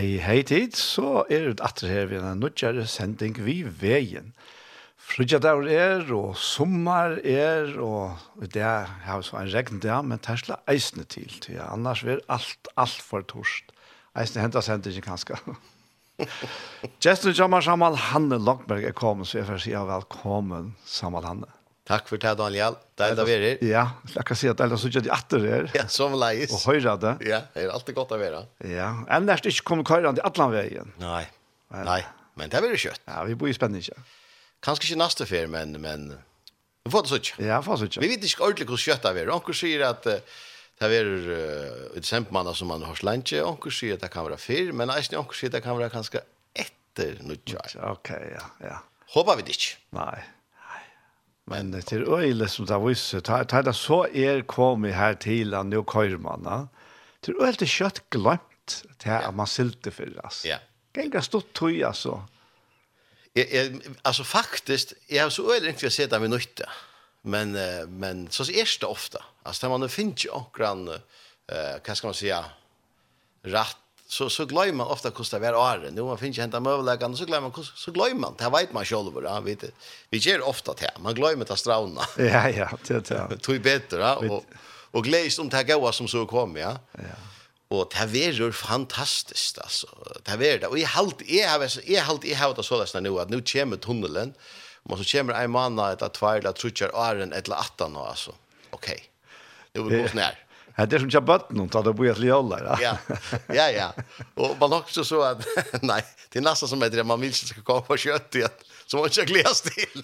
Hei, hei tid, så er det atter her ved en nødgjere sending vi veien. Frugjadag er, og sommar er, og det har så en regn det, men tersla eisne til, til annars vil alt, alt for torst. Eisne hentas sendingen kanskje. Gjesten kommer Samal Hanne Lokberg er kommet, så jeg får si velkommen, Samal Hanne. Tack för det Daniel. Det er det Ja, jag kan säga att alla såg det atter her. Ja, som leis. Och höra det. Ja, det är alltid gott att vara. Ja, än när det kommer köra till Atlanvägen. Nej. Nej, men det blir kött. Ja, vi bor i spänning. Kanskje ikke nästa fer, men men vi får det så. Ja, får så. Vi vet inte ordentlig hur kött det är. Onkel säger att det er uh, ett sempmanna som man har slänge. Onkel säger att det kan vara fyr, men nästan onkel säger att det kan vara ganska efter nu. Okej, ja, ja. Håper vi det. Nej. Men det er øyelig som det viser, Ta, det så er kommet her til han og køyrmannene, det er øyelig kjøtt glemt til at man silte for det. Ja. Gengar stått tøy, altså. Jeg, jeg, altså faktisk, jeg har så øyelig ikke sett det med nytte. Men, men så er det ofte. Altså, man finner ikke akkurat, uh, hva skal man si, rett så så glömmer man ofta kosta vär år. Nu man finns ju hämta möbelläggarna så glömmer man så glömmer man. Det vet man själv då, vet du. Vi ger ofta det. Man glömmer ta strauna. Ja ja, det ja. Tror ju bättre och och glädjes om det goda som så kom, ja. Ja. Och det är ju fantastiskt alltså. Det är det. Och i halt är har är halt i har det så där nu att nu kommer tunneln. Man så kommer en man att tvärla trutcher åren eller attan alltså. Okej. Okay. Nu vill vi gå snär. Det är som jag bött någon tar det på ett ljölla. Ja, ja, ja. Och man også så att, nej, det är nesten som heter det man vil ikke skal komme på kjøtt igjen, Så man ska gläs till.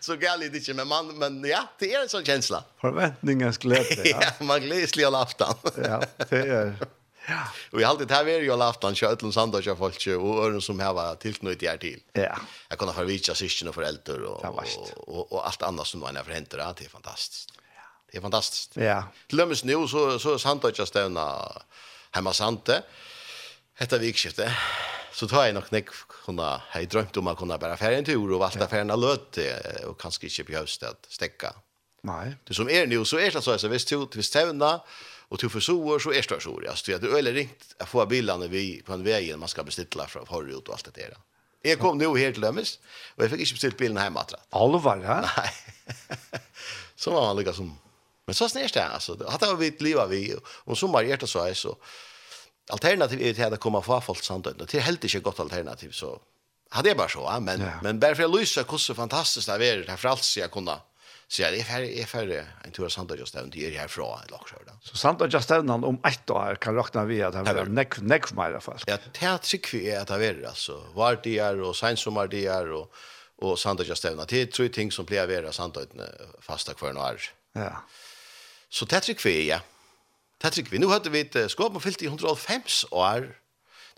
så gärna det ikke, men, man, men ja, det är en sån känsla. Forventningens glede, ja. ja, man gläs till aftan. ja, det är... Ja. Och jag har alltid här är ju alle aftan kör utlån sandar kör folk och øren som här var tillknutit her till. Ja. Jag kunde ha vitsa syskon och föräldrar och, och, og, og allt annat som var när för händer det är fantastiskt. Det er fantastisk. Ja. Til och med nu så så sant att jag stävna hemma sante. Etter vikskiftet, Så tar jeg nok nek kunna jeg drømte om å kunne bare fære en tur og och fære en löt og kanskje ikke behövs det at stäcka. Nei. Det som er nu så er det så att visst ut visst stävna och till för så er det så att det er eller ringt å få bilene vi på en vägen man ska beställa från förut og alt det der. Jeg kom nå her til Lømmes, og jeg fikk ikke bestilt bilen hjemme. Alvar, ja? Nei. så var man lykkes som Men så snärs det alltså. Hade vi ett liv av vi och som var hjärta så är så alternativ är det att komma få folk samtidigt. Det är helt inte gott alternativ så hade jag bara så men ja. men bara för att lysa hur så fantastiskt det är det för allt så jag kunde Så jag är färre, är färre en tur sant just Justaven, det är härifrån en lagsjör. Så Santa Justaven om ett år kan räkna vi att det var neck näck för mig i alla fall. Ja, det här tycker vi att är alltså. Var det är och sen som var det är och, och Santa Justaven. Det är tre ting som blir vara vara Santa fasta kvar några år. Ja. Så det trykk vi, ja. Det trykk vi. Nå hadde vi et skåp og fyllt i 105 år.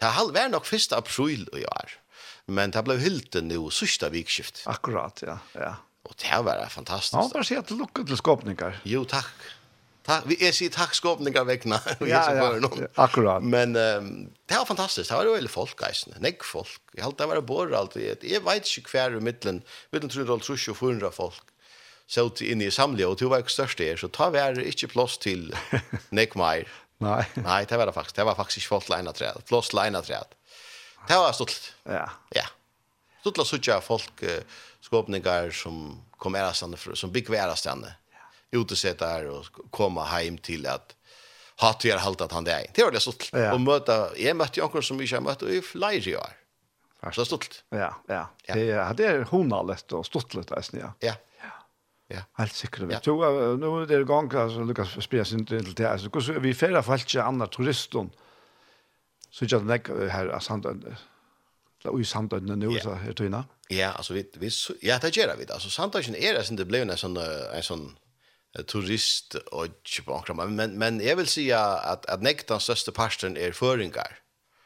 Det har vært nok 1. april i år. Men det ble hyllt nå sørste vikskift. Akkurat, ja. ja. Og det har vært fantastisk. Ja, bare si at det lukker til skåpninger. Jo, takk. Takk, vi er sier takk skåpningar vekkene. Ja, ja, akkurat. Men um, det var fantastisk, Det var jo väldigt folk geisen. Näck folk. Jeg halte det var bor allt. jeg vet ikke hver i mitten. Vi tror det är 300 folk så ut inne i samlet, og du var ikke størst der, så ta vær ikke plass til Nick Meyer. Nei. Nei, det var det faktisk. Det var faktisk ikke folk leina træd. til ene træd. Det var stolt. Ja. Ja. Stolt la suttja folk uh, skåpningar som kom ærastande, som bygg værastande, ja. utesetar og koma heim til at hatt vi har haltat han det. Det var det stolt. Ja. Og möta jeg møtte jo anker som vi ikke har møtt, og i flere år. Så stolt. Ja, ja. ja. Det, det er honalett og stottlet litt, ja. Ja. ja. Ja. Helt sikkert. Ja. Så nu är det gång alltså Lucas spelar inte till det alltså hur vi fälla fallet andra turister. Så jag näck här att han la i samtalen nu så er det inne. Ja, alltså vi vi ja det gör vi alltså samtalen är det inte blev en sån en sån turist och typ men men jag vill säga att att näktan största parten är föringar.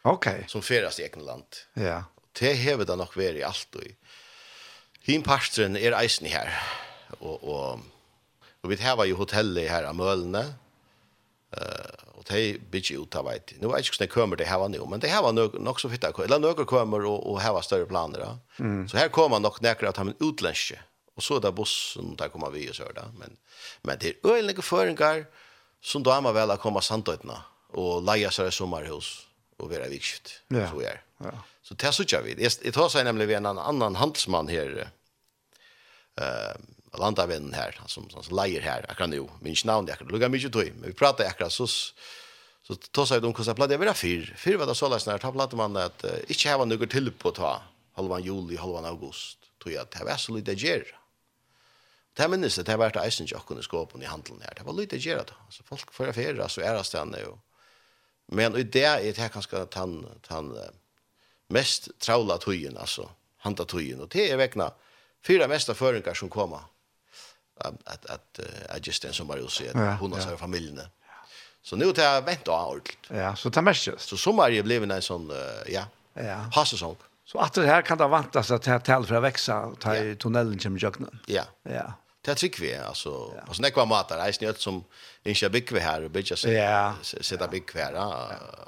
Okej. Okay. Som färas i egen land. Ja. Det häver det nog vært i allt och hin parten är eisen här och och och vi har ju hotell här i Mölne. Eh och det bitch ut av vet. Nu vet jag inte kommer det här var nu, men det här var nog nog så fitta eller några kommer och och här var större planer. Mm. Så här kommer nog några att ha en utlenske. Och så där bussen där kommer vi och så där, men men det är øyelige föringar som då man väl komme komma og och seg sig sommarhus och vara vikskift. Ja. Så är. Ja. Så det så jag Jeg Jag tar sig nämligen en annan handelsmann här. Ehm landavennen här som som lejer här jag kan nu min navn, jag kan lugga mycket tog men vi pratar akkurat, kan så så tar sig de kosa platta över fyr fyr vad det så läs när ta man att uh, ikke ha något till på ta halvan juli halvan august tror jag at det var så lite ger Det minnes det, det var det eisen ikke kunne skåpen i handelen her. Det var lite gjer, da. Altså, folk får affære, så er det jo. Men i det er det kanskje den, den mest traula tøyen, altså, handa tøyen. Og det er vekna fyra mesta føringar som kommer att att att just den som var ju så att og och så familjen. Så nu tar jag vänta allt. Ja, så tar mest just. Så sommar ju blev en sån ja. Ja. Hassäsong. Så att det här kan det vantas att här tal för att växa ta i tunneln som jöknar. Ja. Ja. Det tycker vi alltså på såna kvar matar är snöt som inte bygg här och bygga sig. Ja. Sätta bygg här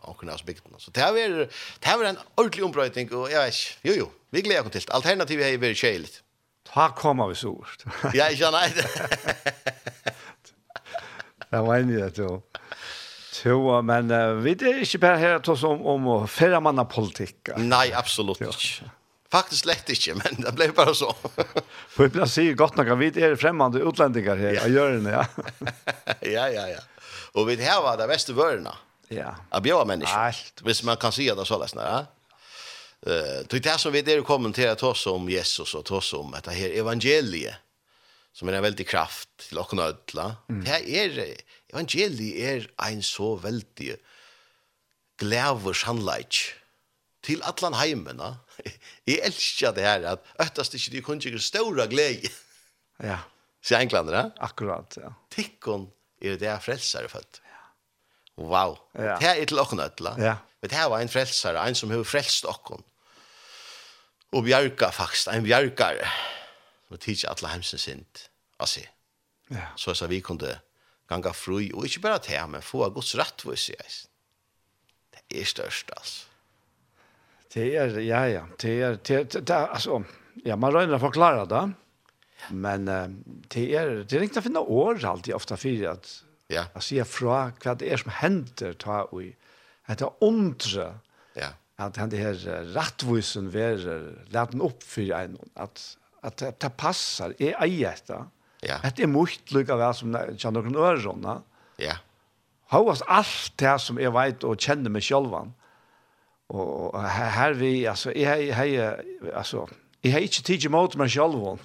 och kunna bygga Så det här är det här är en ordentlig ombrötning och jag vet. Jo jo, vi glädjer oss till Alternativet är ju väldigt skilt. Ta kommer vi så ja, ikke nei. Det var enig det, jo. Jo, men uh, vi er ikke bare her til oss om, om færre mann av politikk. Nei, absolutt ikke. Faktisk lett ikke, men det ble bare så. For jeg pleier gott si godt nok at vi er fremmede utlendinger her, og gjør det, ja. ja, ja, ja. Og vi har det beste vørene. Ja. Av bjøra mennesker. Alt. Hvis man kan si det så løsner, ja. Eh, det är så vi det kommentera till oss om Jesus och till oss om att det här evangeliet som är en väldig kraft till och nödla. Mm. Det här är evangeliet är en så väldig gläver sannleik till allan heimena. Jag älskar det här att öttast inte det kunde ju stora glädje. Ja. Så enklander, Akkurat, ja. Tikkon är det frälsare född. Wow. Ja. Det här är till och nödla. Ja. Men det här var en frälsare, en som har frälst okkon og bjarga faktisk, en bjargare, og tidsi atla hemsen sint, altså, ja. så så vi kunde ganga fri, og ikkje bara til, men få gods rettvis i eis. Det er størst, altså. Det er, ja, ja, det er, det er, det er, altså, ja, man røyner å forklare det, men uh, det er, det er ikke å finne år alltid ofta for at, ja. at sier fra hva det er som hender ta og i, at det er omtre at han det her rattvusen verer laden opp for en at at det passar är ejeta. Ja. Att det måste lukka väl som kan någon örona. Ja. Hauas allt det som jag vet och känner mig självan. Och här vi alltså är hej alltså jag har inte tid emot mig själv.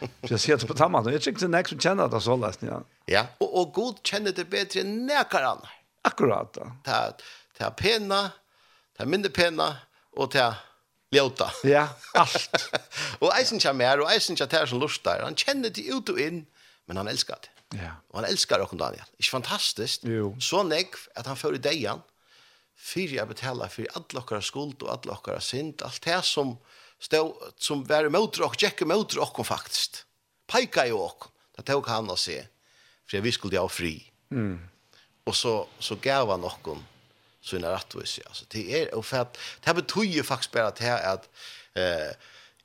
Så jag ser det på tamman. Jag tycker det är som känner det så läst. Ja, ja. og, og god kjenner det bedre enn näkar annan. Akkurat. Det är pena, Det er mindre pena og til ljota. Ja, alt. og eisen kommer her, og eisen kommer her som lustar. Han kjenner det ut og inn, men han elskar det. Ja. Og han elskar Rokon Daniel. Ikke fantastisk? Jo. Så negv at han fører deian, fyrir jeg betala fyrir alle okkara skuld og alle okkara synd, alt det som stå som var emot och checka emot och faktiskt. Pika ju och. Det tog han å se. För vi skulle ha fri. Mm. Och så så gav han någon sina rättvisa. Alltså det er och för det betyr betyder ju faktiskt bara att eh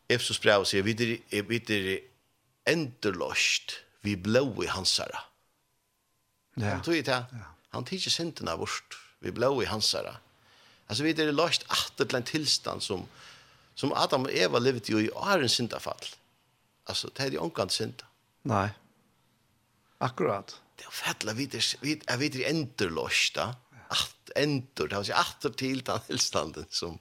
Efsos brev sier, vi är vi är vi blå i hansara. Ja. Han tog det. Han tycker synden av vårt. Vi blå i hansara. Alltså vi är lost att det en tillstånd som som Adam och Eva levde ju i årens syndafall. Alltså det är ju onkant synd. Nej. Akkurat. Det är fettla vi det vi är vi det enterlosta att endur, det har sig åter till den som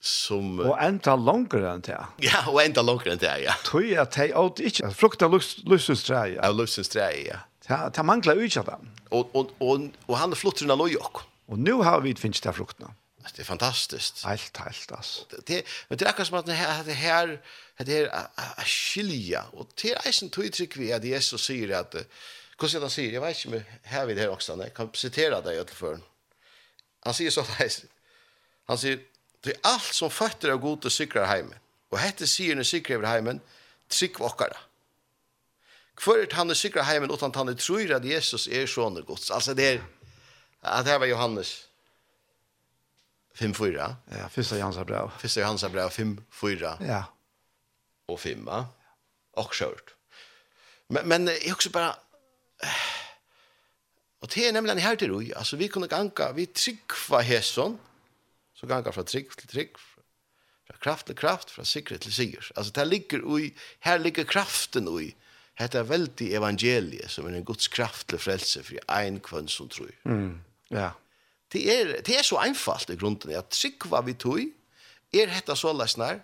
som och ända längre än det. Ja, och ända längre än det, ja. Tror jag att det åt inte frukta lustens trä. Ja, lustens trä, ja. Ta ta mangla ut av dem. Och och och och han flottar den lojok. Och nu har vi finns det frukterna. Det är fantastiskt. Helt helt alltså. Det men det är som att det här det här det är skilja och det är en tydlig vi att Jesus säger att Hvordan han sier, jeg vet ikke om jeg har det her også, jeg kan sitere deg etter før. Han sier så her, han sier, det er alt som fatter av gode til sikre heimen, og hette sier når sikre over heimen, trygg vokkere. Kvørt han er sikre heimen, utan han er tror at Jesus er sånn gods. Altså det er, at her var Johannes 5-4. Ja, første Johans er bra. Første Johans er bra, 5-4. Ja. Og 5, ja. Og skjørt. Men, men jeg også bare, Og det er nemlig her til roi. altså vi kunne ganga, vi tryggva hesson, så ganga fra trygg til trygg, fra kraft til kraft, fra sikkerhet til sikker. Altså det ligger ui, her ligger kraften ui, Hetta er veldig evangeliet, som er en Guds kraft til frelse for ein kvann som tror. Mm, ja. Det er, det er så einfalt i grunden, at tryggva vi tog, er hetta så lesnar.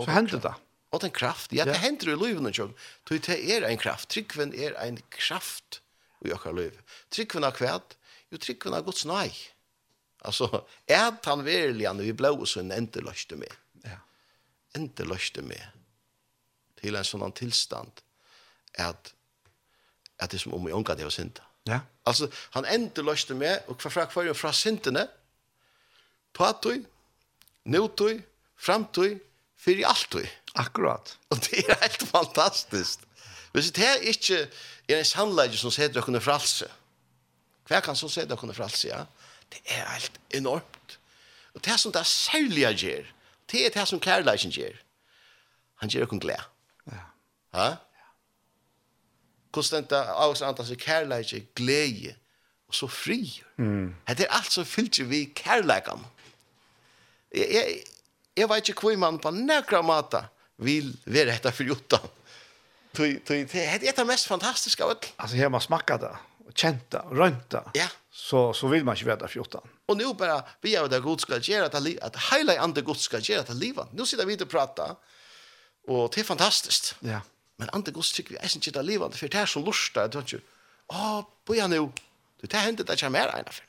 Så hender det? Og den kraft, ja, det hender i livet noen sjøen. Det er en kraft. Tryggven er en kraft i okkar liv. Tryggven er kvært, jo tryggven er gods nei. Altså, er han verilig han vi blå så en ente løste med. Ja. Ente løste med. Til en sånn tilstand at at det er som om i unga det var synda. Ja. Altså, han ente løste med, og hva fra hver fra syndene, tatoi, notoi, framtoi, fyrir altoi. Ja Akkurat. Og det er helt fantastisk. Hvis det er ikke er en sannleggje som sier dere fralse, hva kan så sier dere fralse, ja? Det er helt enormt. Og det som det er særlige gjør, det er det som kærleggjen gjør. Han gjør dere glede. Ja. Ha? Ja. Hvordan det er av oss andre som kærleggje, glede, og så fri. Mm. Det er alt som fyller vi kærleggene. Jeg, jeg, jeg vet ikke hvor man på nekra måte vil være etter for Jutta. Det är det mest fantastiska av Alltså her man smakar det och kjent det och rønt det. Ja. Så så vill man ju vara för Jutta. Och nu bara vi är där god ska göra att att highlight ande god ska göra att leva. Nu sitter vi och pratar. Och det är fantastiskt. Ja. Men ande god tycker vi är inte det leva för det är så lustigt då inte. Åh, boja nu. Det där händer det kommer ena för.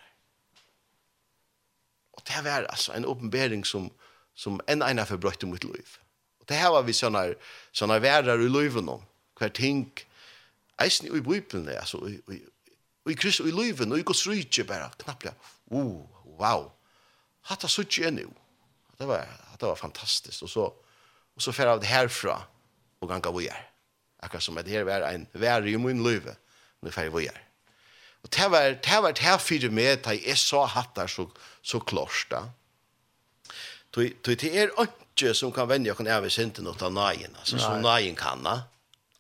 Och det var alltså en uppenbarelse som som en ena förbrötte mot liv. Och det här var vi såna såna världar i löven om. Kvar tänk eisen i Bibeln altså, i i i Kristus i i Guds rike bara knappt. uh, wow. Hatta så tjän. Det var det var fantastiskt och så och så för av det härifrån och ganga vi är. Akkurat som det här var en värld i min löve. Nu fer vi är. Og det var det var det fyrir med, da jeg så hatt det så, så klart da. Det er ikke ikke som kan vende oss av i synden og ta nøyen, altså, som nøyen kan. Na.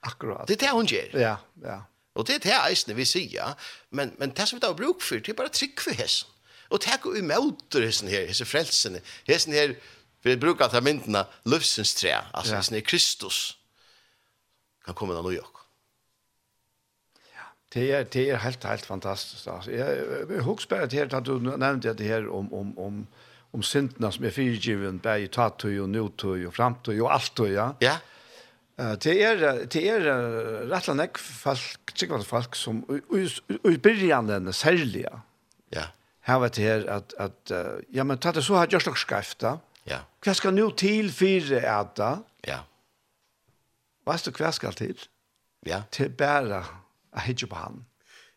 Akkurat. Det er det hun gjør. Ja, ja. Og det er det eisene vi sier, men, men det som vi da har bruk for, det er bare trygg for hessen. Og det er ikke umøter hessen her, hessen frelsene, hessen her, vi bruker at myndene, løvsens tre, altså ja. hessen her Kristus, kan komme til New York. Det er, det er helt, helt fantastisk. Altså. Jeg, jeg, jeg husker bare til at du nevnte det her om, om, om om syndene som er fyrgiven, bare i tattøy og nøtøy og framtøy og alttøy, ja. Ja. Uh, det er, det er uh, rett og slett folk, sikkert folk som i begynnelsen særlig, ja. Ja. Her vet jeg at, at uh, ja, men tatt det så har gjort nok skreft, da. Ja. Hva skal nå til fire er da? Ja. Vet du hva skal til? Ja. Til bare å hitje på han.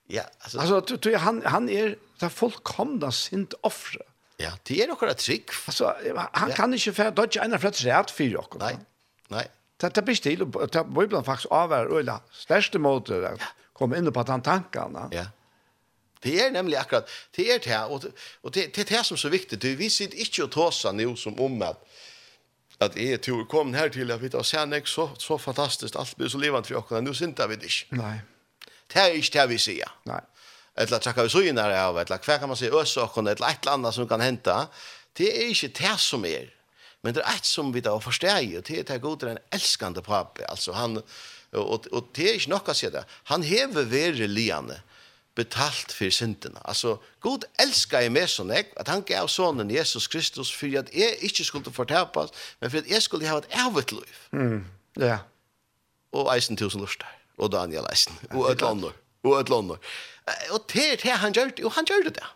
Ja, altså. Altså, du, du, han, han er det er fullkomna sint offre. Ja Ja, det er akkurat trygg. Altså, han ja. kan ikke fære dodge en av fløttes rett for dere. Nei, nei. Det, det blir stil, og det må iblant faktisk avvære øyla største måte å komme inn på den tankene. Ja. Det er nemlig akkurat, det er det, og, og det, det er det som er så viktig. Du, vi sitter ikke og tåser nå som om at at jeg er tror kom her til at vi tar sen ikke så, så fantastisk, alt blir så levant for dere, nå synte vi det ikke. Nei. Det er ikke det vi sier. Nei eller trakka vi søgjen her av, eller hva kan man si, øsåkken, eller et eller annet som kan hente, det er ikke det som er. Men det er et som vi da forstår og det er det god til en elskande pape. Altså han, og, og det er ikke nok å si det. Han hever være liane betalt for syndene. Altså, god elsker jeg meg sånn, jeg, at han gav sonen Jesus Kristus for at jeg ikke skulle fortapas, men for at jeg skulle ha et evigt liv. Mm, ja. Og eisen tusen lust der, og Daniel eisen, og et lander, og et lander. Og det er det han gjør det, og han gjør det.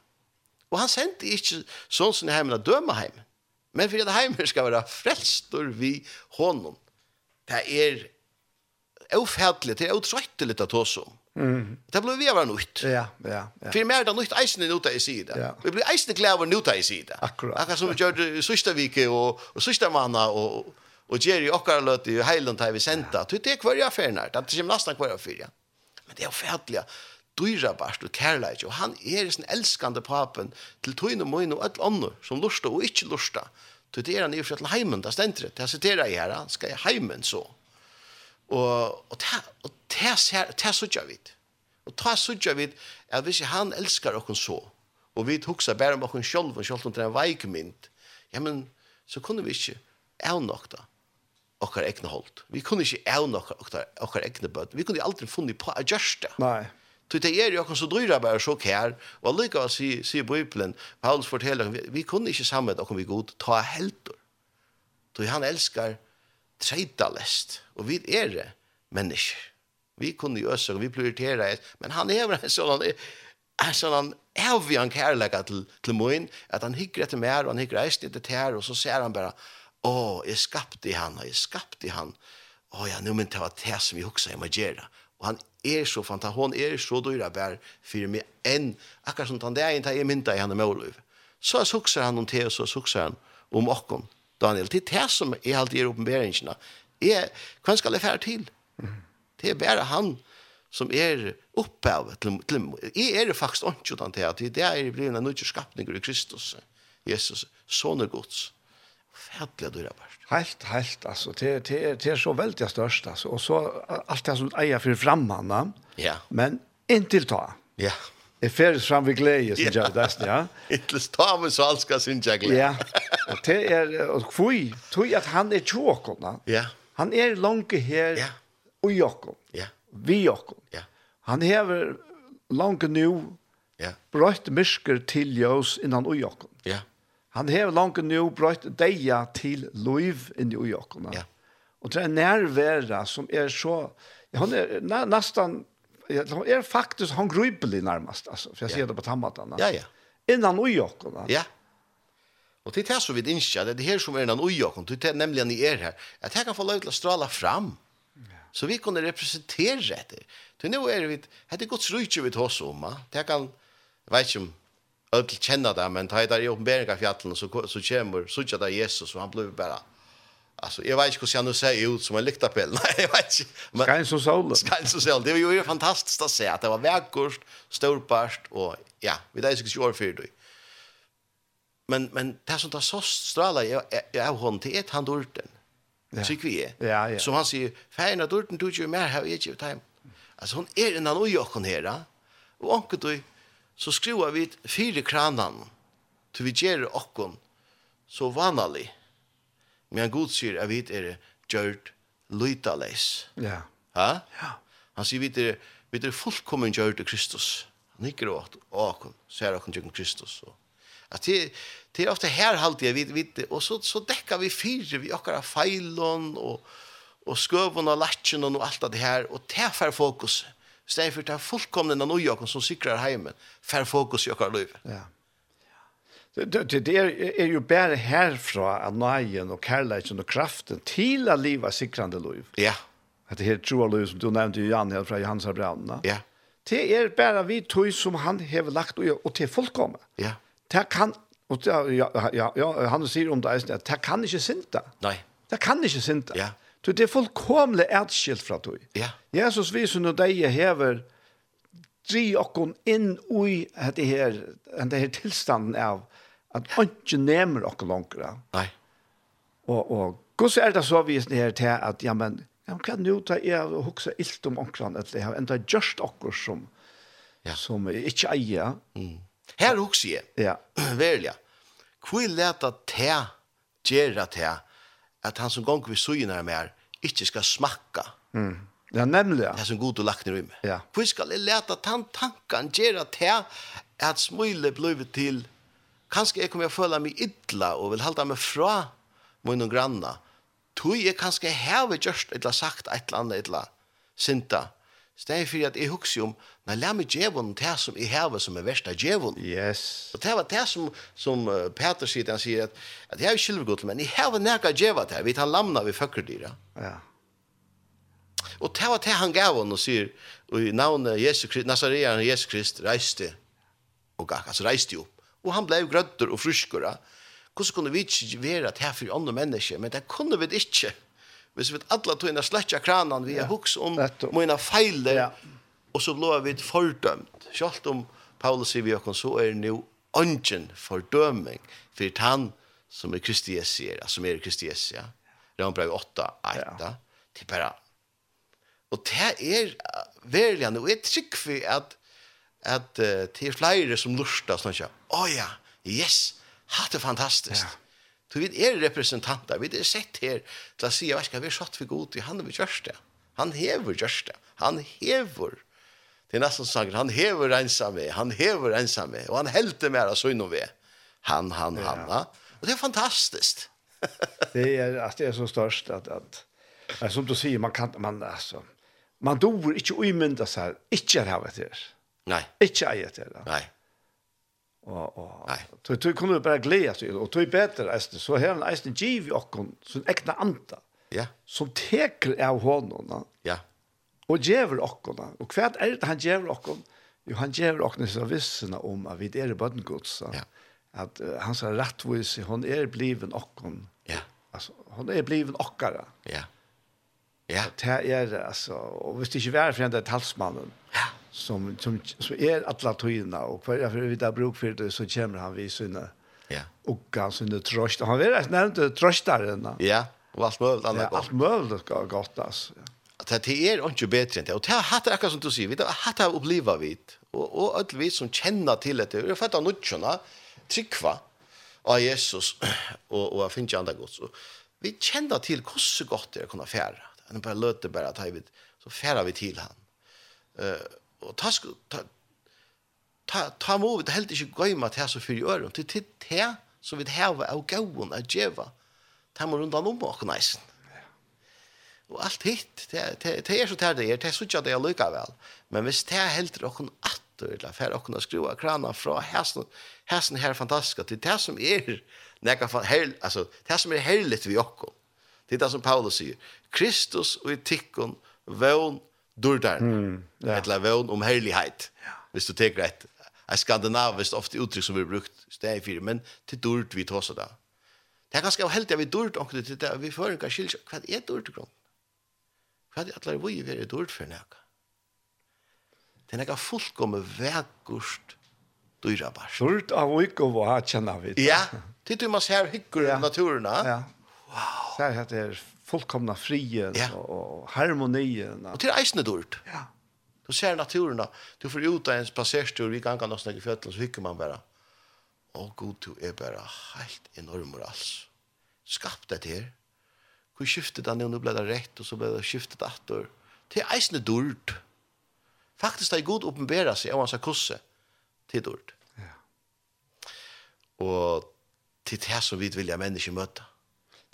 Og han sendte ikke sånn som heimen å døme heimen. Men for at heimen skal være frelstor vi hånden. Det er ofædelig, det er utrøytelig å ta oss om. Mm. Det blir vi av nytt. Ja, ja, ja. För mer det nytt eisen nu där i sida. Ja. Vi blir eisen klar nu där i sida. Akkurat. Akkurat som vi gjorde sista vike och och sista månaden och och Jerry och Karl låt i Highland Hive senta. Ja. Det är kvar jag affären där. Det är nästan kvar i affären. Men det är ofärdligt dyra bast og kærleik, og han er sin elskande papen til tøyne moin og alle andre som lusta og ikkje lusta. Til det er han i og til heimen, det stendere, det siterer i her, skal jeg heimen så. Og, og, ta, og ta, ta, ta sutja vid. Og ta sutja vid at hvis han elskar okken så, og vi hugsa bare om okken sjølv og sjølv om det er en veikmynd, ja, men så kunne vi ikkje er nok da okkar egne holdt. Vi kunne ikkje er nok okkar okkar egne bøtt. Vi kunne aldri funnet på a gjørste. Nei. Så det er jo akkurat så dryra bare så kær, og lykka å si, si Bibelen, Paulus forteller, vi, vi kunne ikke sammen, og vi god, ta helter. Så han elskar treita lest, og vi er det mennesker. Vi kunne jo også, vi prioriterer det, men han er en sånn, en sånn avgjørn kærlega til, til min, at han hikker etter mer, og han hikker eist etter tær, og så ser han bare, å, jeg skapte han, og jeg skapte han, å ja, nå men det var det som vi også jeg må gjøre, Og han er så fantastisk, hon er så dyra bær fyrir meg enn, akkurat som han degen tar jeg mynda i henne med Olof. Så suksar han om te, og så suksar han om okkon, Daniel. Det er det som er alltid i oppenberingsene. Er, hvem skal jeg fære til? Det er bare han som er opphavet til, til jeg er faktisk ikke utan at det er det blir en nødvendig skapning i Kristus, Jesus, sånne gods. Fætlig dyra bæst. Helt, helt, altså. Det, det, det er så veldig størst, altså. Og så alt det som eier for fremmanna. Ja. Men inntil ta. Ja. Jeg ferdes fram ved glede, synes jeg, det ja. Ikke ta med svalska, synes jeg glede. Ja. Og det er, og kvui, tog at han er tjåkona. Ja. Han er langt her, ja. og jokken. Ja. Vi jokken. Ja. Han hever langt nu, ja. brøtt mysker til jøs innan og jokken. Ja. Ja Han har langt nu brøtt deia til loiv inni i jokkene. Ja. Og det er nærværa som er så... Ja, han er næ, nesten... Ja, han er faktisk... Han grubelig nærmast, altså, for jeg ja. sier det på tammatan. Ja, ja. Innan i jokkene. Ja. Og det er det som vi innskjer, det er det her som er innan i jokkene, det er nemlig han i er her, at jeg kan få lov til å strala fram. Ja. Så vi kunne representere etter. Så nå er vi... Det er godt strykje vi tar oss om, det kan... Jeg vet ikke om öll känna det men ta där i uppenbarelsen fjallen så så kommer så tjata Jesus och han blev bara alltså jag vet inte hur han nu ser ut som en lyktapel nej jag vet inte. Men kan så så kan så så det var ju fantastiskt att se att det var verkost storpast och ja vi där skulle ju för det men men det som tar så strålar jag jag hon till ett han dorten. Tykker vi. Er. ja ja. Som han säger färna dorten tog ju mer her har jag ju time Altså, hun er en annan och her, kan höra och du så skriver vi fire kranan til vi gjør okkon så vanlig. Men Gud sier at vi er gjørt lytaleis. Ja. Ha? Ja. Han sier vi er, vi er fullkommen gjørt til Kristus. Han ikke råd åt okkon, så er gjørt Kristus. Og at det, det er ofte her halte jeg vi, vi, og så, så dekker vi fire, vi akkurat feilon og, og skøvun og latchen og alt det her, og det er fokuset stedet for det er fullkomne noen nøyakon som sikrer heimen, fer fokus i okkar liv. Ja. Det, det, det er, er jo bare herfra av nøyen og kærleikken og kraften til å leve sikrande liv. Ja. At det her troa liv som du nevnte jo Jan her fra Johans Abraunene. Ja. Det er bare vi tog som han har lagt og, og til fullkomne. Ja. Det kan, og det, ja, ja, ja, han sier om det, at det kan ikke synda. Nei. Det kan ikke synda. Ja. Du, det er fullkomlig atskilt fra du. Ja. Jesus viser når de hever dri okkon inn ui det her, det her tilstanden av at ikke nemer okkon langere. Nei. Og, og hvordan er det så vi det her til at, ja, men, ja, hva nu ta er og hukse ilt om okkon, at det har enda gjørst okkon som, ja. som ikke eier. Mm. Her hukse jeg, ja. verlig, hvor leta te gjøre te, at han som gong vi suginar mer ikkje skal smakka. Mm. Ja, nemlig. Ja. Det som god og lagt ned i meg. Ja. Hvor skal jeg leta tan tankan gjera til at smule blivit til kanskje jeg kommer å føle meg idla og vil halda meg fra min og granna. tog jeg kanskje heve gjørst eller sagt et eller annet eller sinta Steg for at jeg husker om, nei, la meg djevun det som jeg hever som er verst av djevun. Yes. Og det var det som, som uh, Peter sier, han sier at, at jeg er skilvegod, men jeg hever nekka djeva til, vi tar lamna vi føkker dyra. Ja. Og det var det han gav hon og sier, og i navnet Jesus Krist, Nazarean Jesus Krist reiste, og gakk, altså reiste jo. Og han ble grøtter og fruskere. Hvordan kunne vi ikke være det her for andre mennesker, men det kunne vi ikke. Ja Hvis vi alle tog inn og slett kranen, vi er huks om mine feiler, ja. og så blir vi fordømt. Selv om Paulus sier vi oss, så er det jo ønsken fordøming for han som er Kristi Jesu, som er Kristi Jesu. Ja. Rønbrev 8, 8. Ja. til bare... Og det er veldig, og jeg trykker for at, at uh, det er flere som lurer, sånn at, å oh, ja, yes, hatt det fantastisk. Ja. Så vi er representanter, vi er sett her til å si, jeg vet ikke, vi er satt for god til han vi gjørs det. Han hever gjørs det. Han hever. Det er nesten sanger, han hever ensamme, han hever ensamme, og han helter mer av søgn og ved. Han, han, han, ja. Og det er fantastiskt. det er, at det er så størst at, at, at som du sier, man kan, man, altså, man dår ikke umynda seg, ikke er havet det. Nei. Ikke eier det. Nei. Och och så du kunde bara glädje sig och tror bättre äste så här en äste giv och kon så en äkta anta. Ja. Som teker av honom. Ja. Och djävul och kon och kvärt är det han ger och. Jo han ger och kon så vissna om att vi är det bara Guds. Ja. Att uh, han sa rättvis hon är bliven och. Ja. Alltså hon är bliven ochkara. Ja. Ja. Det är alltså och visst inte värre för den talsmannen. Ja som som så är alla tydna och för för vi där bruk för det så kommer han vid sina ja. och kan sina tröst. Han vet att nämnt tröstaren ja och allt möjligt annat ja, allt ska gott alltså. Att det är inte bättre än det. Och det har hatt akkurat som du säger vi har hatt det uppleva vid och och alla vi som känner till det Vi har fått att nutcherna tryckva av Jesus och och finns andra gott så vi känner till hur så gott det är kunna färra. Han bara löter bara att vi så färrar vi till han. Eh og ta ta ta ta mo við helt ikki gøyma til så fyrir ørum til til ta so við hava au góðun at geva ta mo rundan um okkum næs og alt hitt te te er so tær det er. Te so tjata er lukka vel men viss te heldur okkum attur eller fer okkum at skrua krana frá hæsn hæsn her fantastiska til te som er nekka fan hel altså te som er heiligt við okkum. Det er det som Paulus sier. Kristus og etikken, vøvn dörrar. Mm, ja. Ett lavon om härlighet. Ja. Visst du tar rätt. Är skandinaviskt ofta uttryck som vi brukt steg för men till dörrt vi tar så där. Det är ganska helt jag vi dörrt och det där vi för en kanske vad är dörrt grund. Vad är alla vi är dörrt för näka. Det är något fullkommen verkost dyrabart. Dörrt av och och vad känner vi. Ja, tittar man ser här hyggor i naturen. Ja. Wow. Så här heter det fullkomna frien ja. og, og harmonien. Og til eisende dårlig. Ja. Du ser naturen, du får ut av en spaserstur, vi ganger noe snakke fjøtlen, så hykker man bare. Å god, du er bare helt enorm og alls. Det her. Hvor skiftet han, og nå ble det rett, og så ble det skiftet atter. Til eisende dårlig. Faktisk det er god åpenbæra seg, og han sa kosse til dårlig. Ja. Og til det som vi vilja mennesker møte.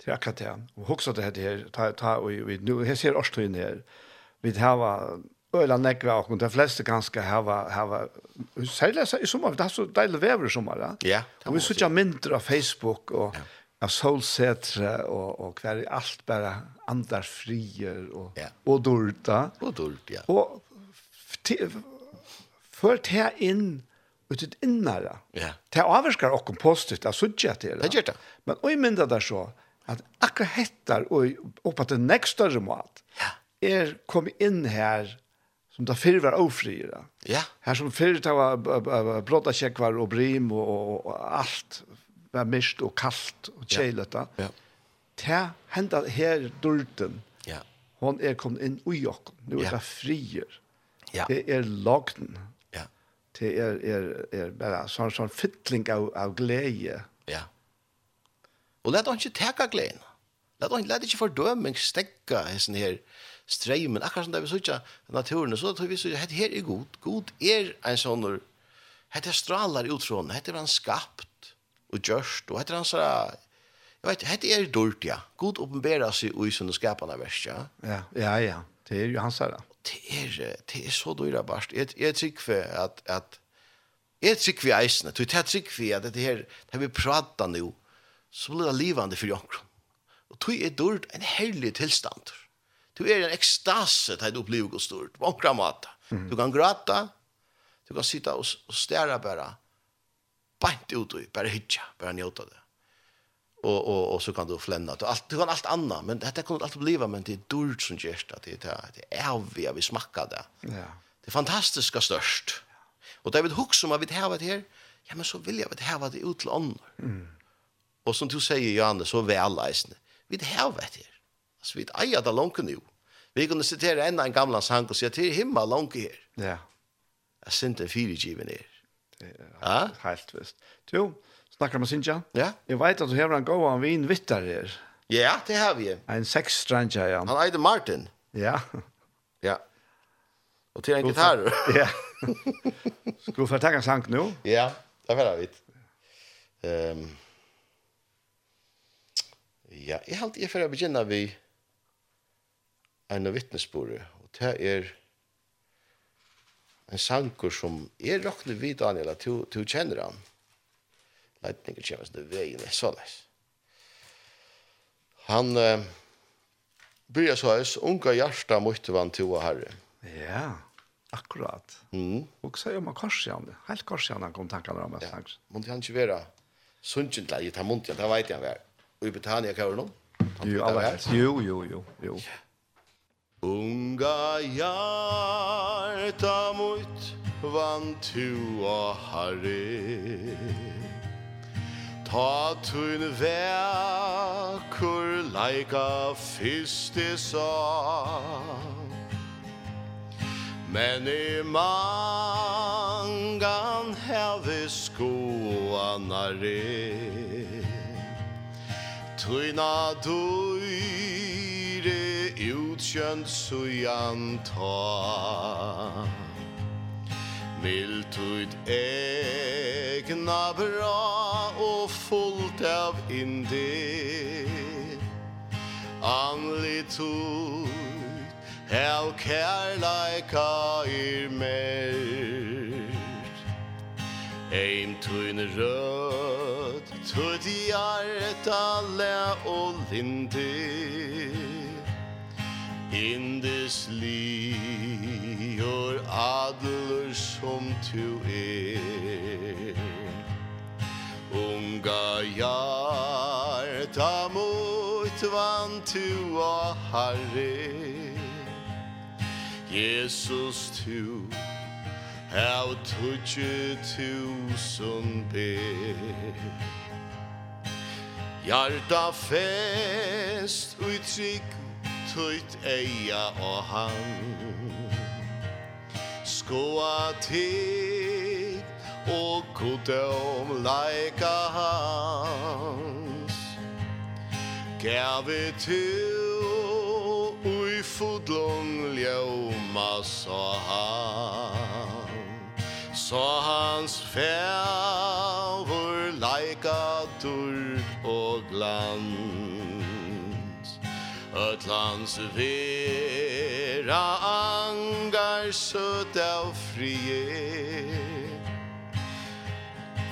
Det er akkurat det. Og hoksa det her, ta, ta, og vi, nu, her ser årstøyen her. Vi har øyla nekva, og de fleste ganske hava, hava særlig i sommer, det er så deilig vever i sommer. Ja. Ja. Og vi sitter mindre av Facebook, og ja. av solsetre, og, og hver alt bare andar frier, og, ja. og dorda. Og dort, ja. Og ført her inn, ut et innere. Ja. Det avvarskar okkom positivt, det er sutja til det. Det gjør det. Men oi mynda der så, at akkurat hettar og oppa til nekst større mat er kommet inn her som da fyrir var ofrira. Ja. Her som fyrir det var blåta kjekvar og brim og, og, og alt var mist og kallt og kjeilet Ja. Det hendet her dulten. Ja. Hon er kommet inn ui okkom. Nu er det frier. Ja. Det er lagden. Ja. Det er, er, er bare sånn, sånn fytling av, av glede. Ja. Og let han ikke teka gleden. Let han let ikke fordøming stekka hessen her streimen. Akkurat som det vi sutja naturen, så tror vi sutja, hette her er god. God er en sånn, hette stralar i hette er han skapt og gjørst, og hette er han sånn, Jeg vet, hette er dårlig, ja. God åpenberer seg i sånne skapene vers, ja. Ja, ja, ja. Det er jo hans her. Det er, det er så dårlig, bare. Jeg, jeg tykker at, at, jeg tykker vi eisene, jeg tykker vi at det her, det vi prater nå, så blir det livande for jonkron. Og tog er dårlig en herlig tilstand. Du er en ekstase til du opplever god stort, på omkra måte. Du kan gråta, du kan sitta og, og stære bare, bant ut og bare hytja, bare njóta det. Og, og, og så kan du flenna, du, alt, du kan alt anna, men dette kan du alltid bliva, men det er dårlig som gjør det, det er, det er vi, vi smakka det. Ja. Det fantastiska størst. Og det er vi hukk som vi har det her, ja, men så vil jeg vi har det ut til ånden. Mm Og som du sier, Janne, så velleisende. Vi har vært her. Altså, vi eier det langt nå. Vi kunne sitere enda en gamla sang og sier, til himmel langt her. Ja. Jeg synes det fire firegiven her. Ja, helt visst. Du, snakker om Sinja. Ja. Jeg vet at du har en god av en vin vittar her. Ja, det har vi. En sexstranja, ja. Han eier Martin. Ja. Ja. Og til en gitarr. Ja. Skal vi få takke sang nå? Ja, det var det vidt. Ehm... Um, Ja, jeg halte jeg for å begynne vi en av vittnesbordet, og det er en sanker som jeg råkner vi, Daniel, at du, du kjenner han. Leitninger kommer til veien, jeg så det. Han eh, bryr så høys, unga hjärsta måtte vann til å herre. Ja, akkurat. Mm. Og så gjør man korsjande, helt korsjande han kom tankene om det. Ja, måtte han ikke være sunnsynt, det er måtte han, det vet jeg han være i Betania kan hon. Jo, jo, jo, jo, jo. Unga hjarta mot vann tu og harre Ta tun vekur leika fyrste sang Men i mangan heve skoanare Tøyna døyre utkjønt sujan ta Vil tøyt egna bra og fullt av indi Anli tøyt Hel kærleika ir mer Eim tøyne rød Tødi le og lindi Indes lior adler som tu er. Unga hjarta mot vann tu og harre Jesus tu How touch tu to some Hjarta fest ui trygg Tøyt eia og han Skoa til Og kote om leika hans. Gave til Ui fudlung ljauma sa han Så hans fævur leika dur land Öt lands vera angar söt av frie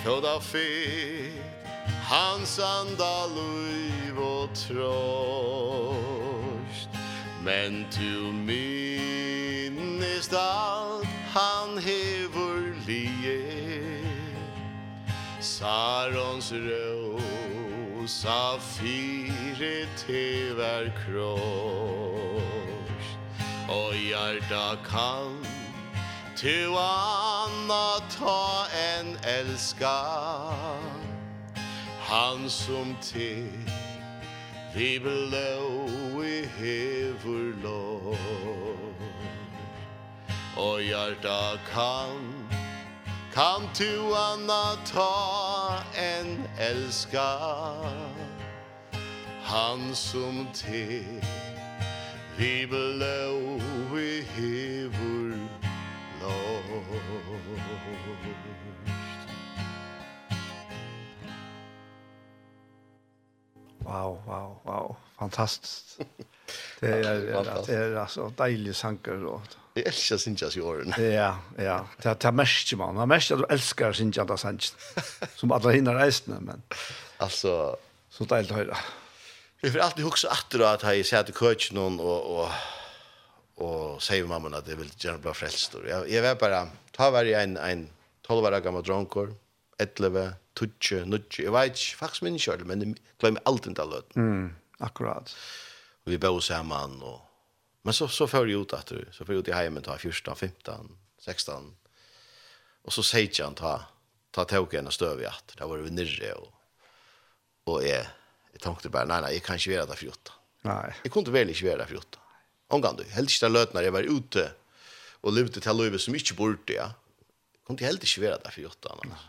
Föda fe hans anda luiv och trost Men du minnest allt han hevor lie Sarons rå safire tever kross. Og hjarta kan tu anna ta en elska Han som te vi blå i hevur lov. Og hjarta kan Kan tu anna ta en elska Han som te Vi blå vi hevor lost Wow, wow, wow. Fantastiskt. Det är det är alltså deilig sanker och Jeg elsker Sinjas i årene. Ja, ja. Det er mest, man. Det er mest at du elsker Sinjas da Sinjas. Som alle hinner reisende, men... Altså... Så deilig å høre. Jeg får alltid huske atter at jeg sier til køkken og, og, og, og sier mamma at jeg vil gjerne bli frelst. Jeg, jeg vet bare, ta var jeg en, en 12 år gammel dronker, 11, 12, 9, jeg vet ikke, faktisk min kjøl, men jeg glemmer alltid til løten. Mm, akkurat. Og vi bor sammen, og Men så, så får jag ut att du, så får jag ut i hemmet ta 14, 15, 16. Och så säger han ta, ta token och stöv i att. det var det nere och, och jag, jag tänkte bara, nej, nej, jag kan inte vara där 14. Nej. Jag kunde väl inte vara där Om Omgång du, helt inte löt när jag var ute och levde till livet som mycket borde ja. Jag kunde helt inte vara där 14 annars.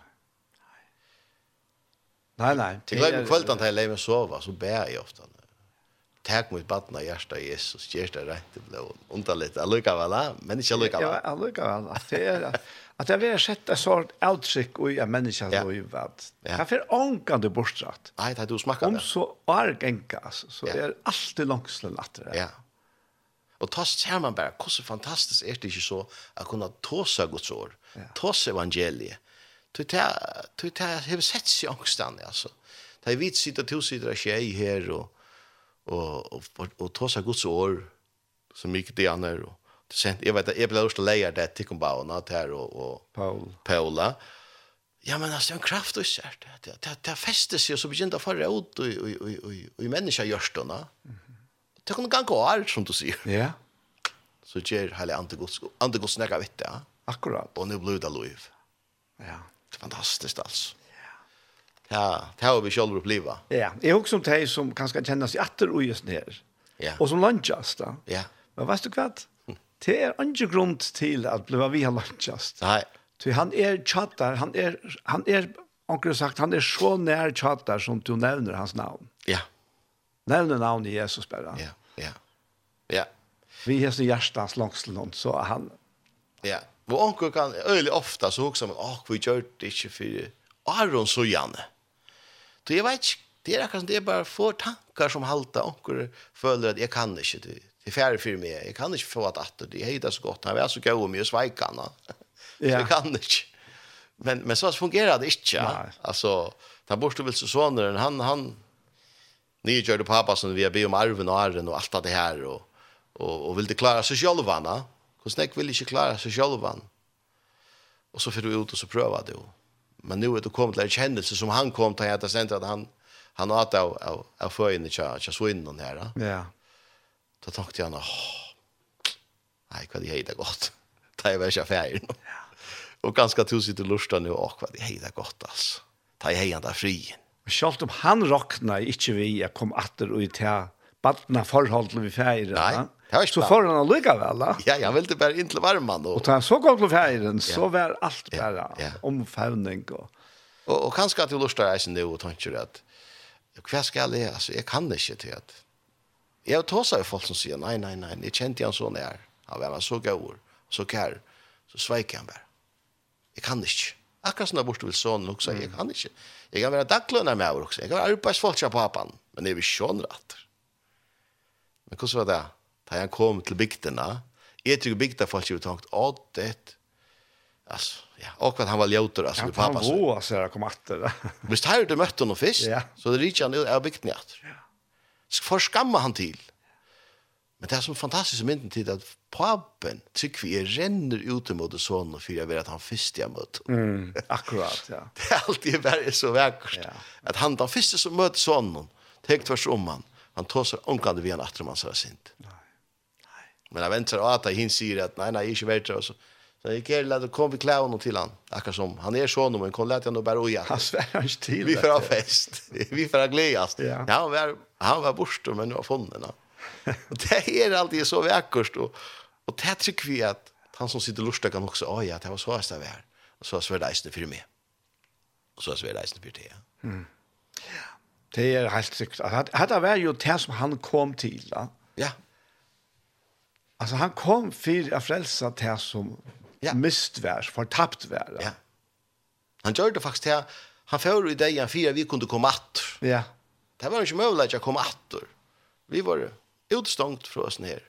Nej. Nej, nej. Till kvällen kvällen till jag sova så bär jag ofta. Tack mot barna hjärta Jesus, ger det rätt det blå. Underligt. Alluka väl, men inte alluka väl. Ja, alluka väl. att Det är att det vill sätta sort outtryck och en människa då ju vad. Ja. För ankan du bortsatt. Nej, det du smakar. Om så arg enkas så så är allt långslön att det. Ja. Och tas ser man bara hur så fantastiskt är det inte så att kunna tåsa Guds ord, tåsa evangeliet. Du tar du tar hur sätts i ångstan alltså. Det är vit sitter till sitter tjej här och och och og ta sig Guds ord så mycket det andra och det sent jag vet att jag blev första lejer det till kom bara nåt og och och Paul Paula Ja men alltså en kraft och kjært det det det fäster sig och så begynte det förra ut och och och och i människa görs då va. Det kan gå går som du säger. Ja. Så ger hela antigos antigos näka vet ja Akkurat. og nu blir det liv. Ja. Det er fantastiskt alltså. Ja, det har vi själva upplevt. Ja, jag också som dig som kanske känner sig åter och just ner. Ja. Och som lunchast då. Ja. Men vet du vad? Det är inte grund till att bli vi har lunchast. Nej. Ty han är chattar, han är han är onkel sagt han är så när chattar som du nämner hans namn. Ja. Nämner namn i Jesus bara. Ja, ja. Ja. Vi har så hjärtans långslånd så han Ja. Vår onkel kan öle ofta så också men åh vi gör det inte för Aron så janne. Så jeg vet ikke, det er akkurat som det er bare få tankar som halta, onker føler at jeg kan ikke, det, det er færre for meg, jeg kan ikke få at atter, det heiter så godt, jeg er så gøy og mye sveikar henne, så jeg kan ikke. Men, men så fungerar det ikke, ja. altså, den bortståelse sonen, han, han, Ni gjorde pappa som vi har be om arven og arven og allt det här och och og vil det klara seg själva hvordan jeg vil ikke klare klara sig og Och så får du ut och så prøver det men nu är det kommit lite kändelse som han kom till att sen att han han åt av av av förin i church så in den här. Ja. Då tänkte jag, åh. Nej, vad det heter gott. Ta jag väl affären. Ja. Och ganska tusigt och lustar nu och vad det heter gott alltså. Ta jag hejande fri. Och självt om han rocknar inte vi jag kom åter och i ta badna förhåll till vi färger. Nej. Det var ikke Så får han lukka vel, da. Ja, han ville bare inn til varmen. Og, og da han så kom til ferien, så var alt bare ja, ja. omfavning. Og, og, og kanskje at du lurer deg eisen det, og tenker at hva skal jeg, altså, jeg kan ikke til at Jeg tar seg folk som sier, nei, nei, nei, jeg kjente han så nær. Han var så gøy, så kær, så sveik han bare. Jeg kan ikke. Akkurat sånn der borte vil sånn også, jeg kan ikke. Jeg kan være daglønner med meg også, jeg kan være arbeidsfolk av papan, men jeg vil sånn rett. Men hvordan var det? da han kom til bygdene, jeg tror bygda folk har tenkt, å, det, altså, ja, og han var ljøter, altså, ja, pappa. Han var, altså, jeg kom atter. Hvis her du møtte noen fisk, ja. så det rikker han ut av bygden i. Ja. For skamma han til. Men det er som fantastisk mynden til at papen, tykker vi, renner ut mot det sånn og jeg vet at han først jeg møtte. Mm, akkurat, ja. det er alltid bare så vekkert. Ja. At han, den første som møter sånn, tenk tvers om han, han tåser omkant vi en atter man sier sint. Ja. Men jeg väntar att han hin nei, att nej nej, inte vet så. Så jag kan lade, kom vi klä honom till han. Akkurat som han är sånn, men kom lätt ändå bara oja. Han svär han til. Vi får ha fest. Vi får ha glädjast. Ja. ja, han var han var borst men var Och det är alltid så vackert och och det tycker vi att han som sitter lustig kan också oja ja det var så här det var. Och så är det för mig. Och så är det för det. Mm. Ja. Det är helt sikkert. Hade det vært jo det som han kom til, da? Ja. Alltså han kom för att frälsa det som ja. mistvär, förtappt vär. Ja. Han gjorde det faktiskt här. Han får i dig en fyra vi kunde komma att. Ja. Det var inte möjligt att komma att. Vi var utstångt från oss ner.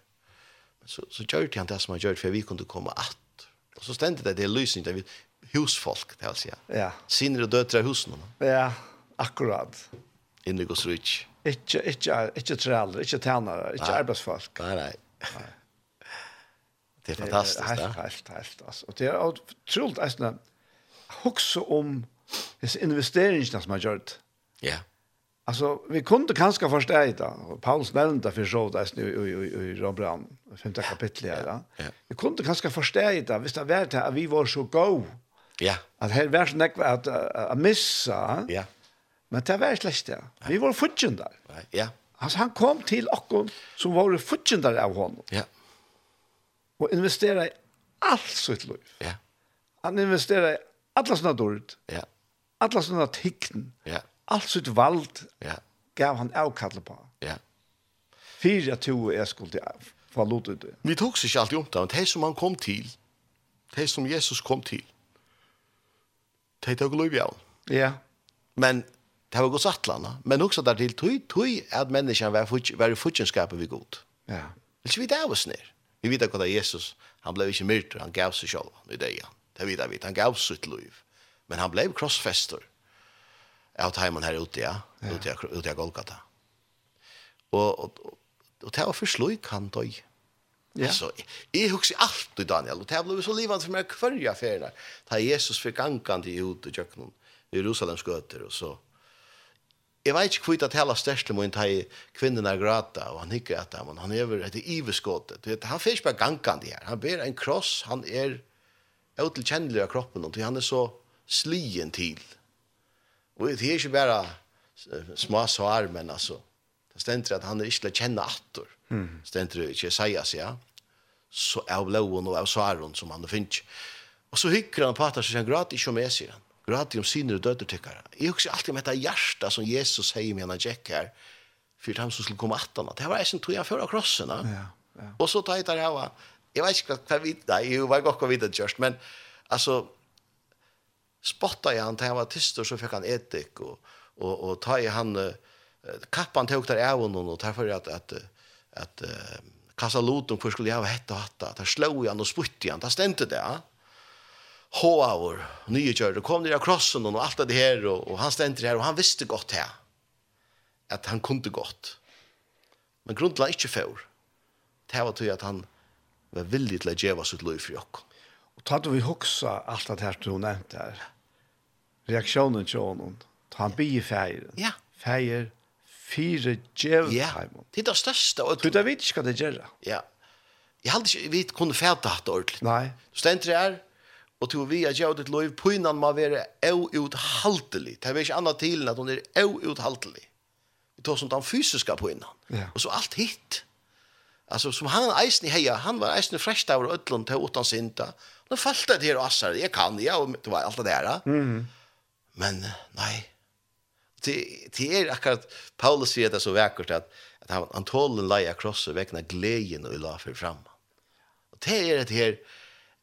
Men så, så gjorde han det som han gjorde för vi kunde komma att. Och så stände det, det är lysning där vi husfolk, det vill säga. Ja. Sinner och döttrar husen. Ja, akkurat. Inne går så rich. Inte, inte, inte trälar, inte tjänare, inte arbetsfolk. Nej, nej. nej. Det är fantastiskt. Helt, helt, helt, helt. Alltså. Og det är otroligt att hukse om disse investeringene som har gjort. Ja. Alltså, vi kunde kanske förstå det. Paulus nämnde för så där nu i, i, i Rombrand, femte kapitlet. Ja. Ja. ja. Vi kunde kanske förstå det. Visst det var det att vi var så go. Ja. Att här var så näkva att, att, missa. Ja. Men det var slett det. Vi var futchen där. Ja. Alltså, han kom till oss som var futchen där av honom. Ja og investera i allt sitt liv. Ja. Han investera i alla sina dård. Ja. Alla sina tikten. Ja. Allt sitt vald. Ja. Gav han avkallet på. Ja. Fyra to er skulle få lot ut det. Vi tog sig alltid om det, men det som han kom till, det som Jesus kom till, det tog lov av. Ja. Men det var gott sattlanda, men också där till tog, tog att människan var, var i vi god. Ja. Det är vi där oss ner. Vi vet at Jesus, han blev ikke myrter, han gav seg selv i det. Det vet vi, han gav sitt liv. Men han blev krossfester av heimen her ute, ja, ute, ute av Golgata. Og, og, og det var først slik han døg. Ja. Altså, jeg husker alt i Daniel, og det ble så livende for meg hver affærene. Da Jesus fikk angene til Jod og Jøknen, i Jerusalems gøter, og så Jeg vet ikke hvitt det hele største må ta i kvinnen er grata, og han hikker etter ham, han er etter et Vet, Han finnes bare gangene her. Han ber en kross, han er utilkjennelig av kroppen, og han er så slien til. Og det er ikke bare små svar, men altså, det stender at han er ikke til å kjenne atter. Mm. Stender ikke å si ja. Så er blåen og er svaren som han finnes. Og så hykker han på at han sier, han gråter ikke om jeg, sier han. Radio om syner og døder tykkar. Jeg husker alltid om dette hjärsta som Jesus sier med henne Jack her, for han som skulle komme attan. Det var jeg som tog han før av krossen. Ja, ja. Og så tar jeg der her, jeg vet ikke hva jeg vet, nei, jeg var godt hva vite det just, men altså, spotta jeg han, til han var tyst, og så fikk han etik, og, og, og ta i han, uh, kappan tok der av henne, og derfor at, at, at, uh, kassa loten, hvor skulle jeg ha hett og hatt, der slå han og sputte han, der stendte det, ja. Håavur, nye kjører, kom ned av krossen og alt det her, og, og han stendte her, og han visste godt her, at han kunde godt. Men grunnen til han ikke før, det var til at han var villig til å gjøre sitt liv for jokk. Og tatt vi hoksa alt det her du nevnte her, reaksjonen til honom, ta han bygge feir, ja. feir, fire djev ja. Det er det største. Og du vet ikke hva det gjør. Ja. Jeg hadde ikke vidt kunne fæta hatt ordentlig. Nei. Du stendte her, og til vi at gjøre ditt liv, pynan må være euuthaltelig. Det er ikke annet til enn at hun er euuthaltelig. Vi tar som den fysiske pynan. Ja. Og så alt hitt. Altså, som han eisen i heia, han var eisen i fresta over ødlund til åttan sinta. Nå falt det her og assar, jeg kan, ja, og det var alt det der. Mm. Men, nei, det, det er akkurat, Paulus sier det så vekkert, at, at han, han tålen leia krosset vekna gleden og la for fram. Og det er det her,